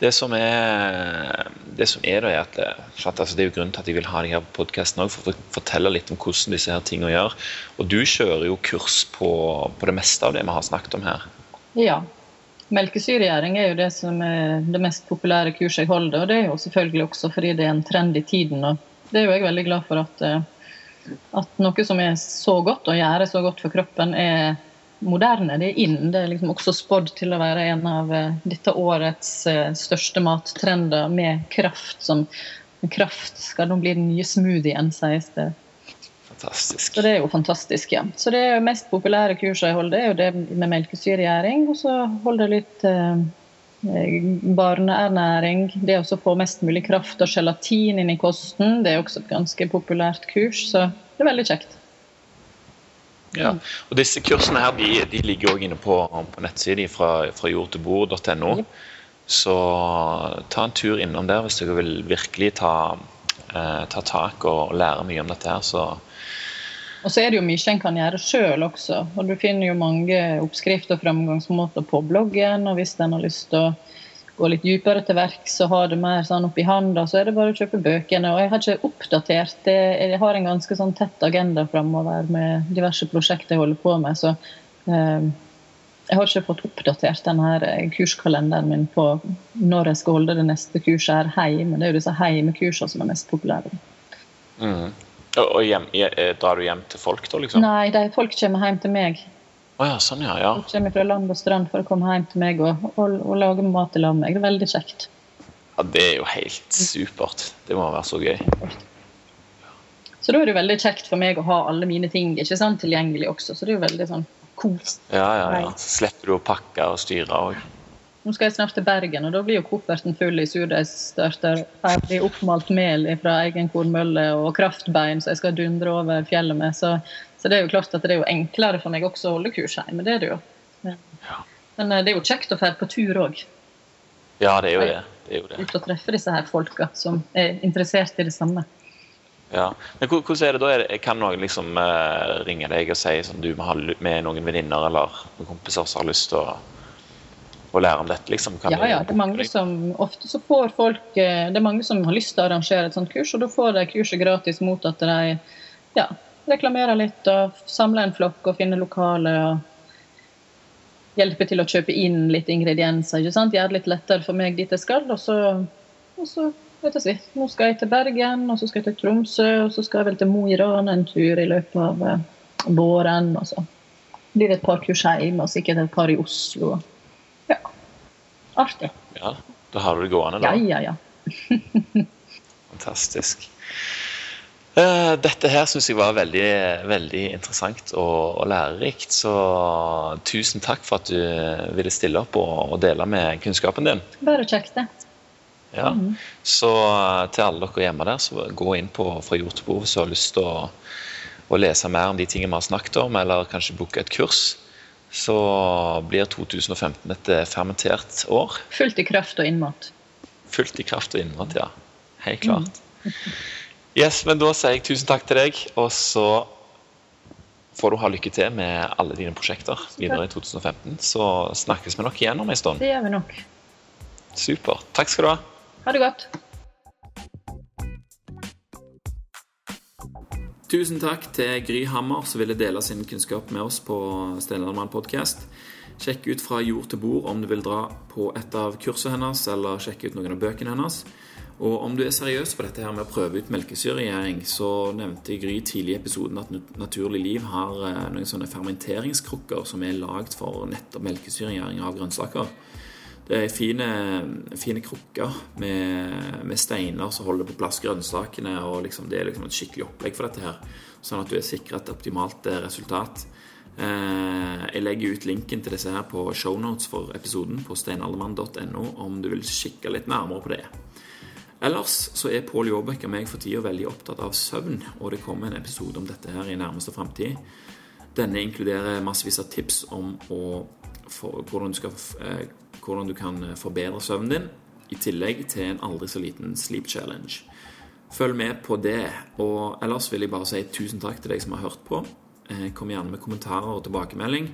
det som er, det som er da, er at altså, det er jo grunnen til at jeg vil ha deg her på podkasten òg, for å fortelle litt om hvordan disse her tingene gjør. Og du kjører jo kurs på, på det meste av det vi har snakket om her. Ja. Melkesyregjæring er jo det som er det mest populære kurset jeg holder. Og det er jo selvfølgelig også fordi det er en trend i tiden. Og det er jo jeg veldig glad for at, at noe som er så godt og gjør så godt for kroppen, er moderne. Det er inn. Det er liksom også spådd til å være en av eh, dette årets eh, største mattrender med kraft som Kraft skal nå bli den nye smoothien, sies det. Fantastisk. Så det er jo fantastisk, ja. Så det er jo mest populære kurset jeg holder, det er jo det med melkesyregjæring. Og så holder jeg litt eh, barneernæring. Det å få mest mulig kraft og gelatin inn i kosten, det er også et ganske populært kurs. Så det er veldig kjekt. Ja, og disse kursene her, de, de ligger også inne på, på nettsiden fra, fra jordtilbord.no. Så ta en tur innom der hvis dere vil virkelig ta, eh, ta tak og lære mye om dette her. Så Og så er det jo mye en kan gjøre sjøl også. Og du finner jo mange oppskrifter og framgangsmåter på bloggen. Og hvis en har lyst til å gå litt dypere til verks og ha det mer sånn oppi handa, så er det bare å kjøpe bøkene. Og jeg har ikke oppdatert det. Jeg har en ganske sånn tett agenda framover med diverse prosjekter jeg holder på med. Så eh, jeg har ikke fått oppdatert denne kurskalenderen min på når jeg skal holde det neste kurset her hjemme. Det er jo disse hjemmekursene som er mest populære. mm. Og, hjem, eh, drar du hjem til folk, da, liksom? Nei, de, folk kommer hjem til meg. Å ja, sånn, ja. ja. Hun kommer fra land og strand for å komme hjem til meg og, og, og lage mat i lag med meg. Det er veldig kjekt. Ja, Det er jo helt supert. Det må være så gøy. Så da er det jo veldig kjekt for meg å ha alle mine ting ikke sant, tilgjengelig også. Så det er jo veldig sånn kos. Ja, ja, ja. Så slipper du å pakke og styre òg. Nå skal jeg snart til Bergen, og da blir jo kofferten full i surdeigsstørter. Ferdig oppmalt mel fra egen kornmølle og kraftbein som jeg skal dundre over fjellet med. Så, så det er jo klart at det er jo enklere for meg også å holde kurs hjemme. Det er det jo. Men, eh, det er jo kjekt å dra på tur òg. Ja, det er jo det. det, er jo det. Ut og treffe disse her folka som er interessert i det samme. Ja. Men hvordan er det da? Kan noen liksom eh, ringe deg og si sånn, du med noen venninner eller noen kompiser som har lyst til å, å lære om dette? liksom? Kan Ja, ja. Det er mange som Ofte så får folk eh, Det er mange som har lyst til å arrangere et sånt kurs, og da får de kurset gratis mot at de ja, reklamerer litt og samle en flokk og finne lokaler. og Hjelpe til å kjøpe inn litt ingredienser. ikke sant? Gjøre det litt lettere for meg dit jeg skal. Og så, og så vet jeg nå skal jeg til Bergen, og så skal jeg til Tromsø, og så skal jeg vel til Mo i Rana en tur i løpet av eh, våren. og så blir det et par kurs hjemme, og sikkert et par i Oslo. Ja. Artig. Ja, da har du det gående, Ja, da. ja, ja. Fantastisk. Eh, Dette her syns jeg var veldig, veldig interessant og, og lærerikt. Så tusen takk for at du ville stille opp og, og dele med kunnskapen din. Bare kjekt, det. Ja. Så eh, til alle dere hjemme der, så gå inn på Fra jord til bord hvis du har lyst til å, å lese mer om de tingene vi har snakket om, eller kanskje booke et kurs. Så blir 2015 et eh, fermentert år. Fullt i kraft og innmat. Fullt i kraft og innmat, ja. Helt klart. Yes, men da sier jeg tusen takk til deg, og så får du ha lykke til med alle dine prosjekter videre i 2015. Så snakkes vi nok igjen om en stund. Det gjør vi nok. Super. Takk skal du ha. Ha det godt. Tusen takk til Gry Hammer som ville dele sin kunnskap med oss på Steinermann podcast. Sjekk ut fra jord til bord om du vil dra på et av kursene hennes, eller sjekke ut noen av bøkene hennes. Og om du er seriøs på dette her med å prøve ut melkesyregjæring, så nevnte Gry tidlig i episoden at Naturlig Liv har eh, noen sånne fermenteringskrukker som er lagd for nettopp melkesyregjæring av grønnsaker. Det er fine, fine krukker med, med steiner som holder på plass grønnsakene. og liksom, Det er liksom et skikkelig opplegg for dette her, sånn at du er sikra et optimalt eh, resultat. Eh, jeg legger ut linken til disse her på shownotes for episoden på steinaldermann.no om du vil kikke litt nærmere på det. Ellers så er Pål Jåbekk og meg for tida veldig opptatt av søvn, og det kommer en episode om dette her i nærmeste framtid. Denne inkluderer massevis av tips om for, hvordan, du skal, eh, hvordan du kan forbedre søvnen din, i tillegg til en aldri så liten sleep challenge. Følg med på det. Og ellers vil jeg bare si tusen takk til deg som har hørt på. Eh, Kom gjerne med kommentarer og tilbakemelding.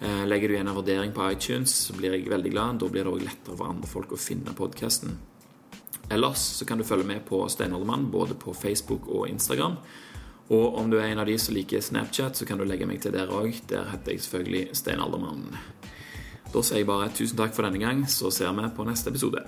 Eh, Legger du igjen en vurdering på iTunes, så blir jeg veldig glad. Da blir det òg lettere for andre folk å finne podkasten. Ellers så kan du følge med på Steinaldermann både på Facebook og Instagram. Og om du er en av de som liker Snapchat, så kan du legge meg til der òg. Der heter jeg selvfølgelig Steinaldermann. Da sier jeg bare tusen takk for denne gang, så ser vi på neste episode.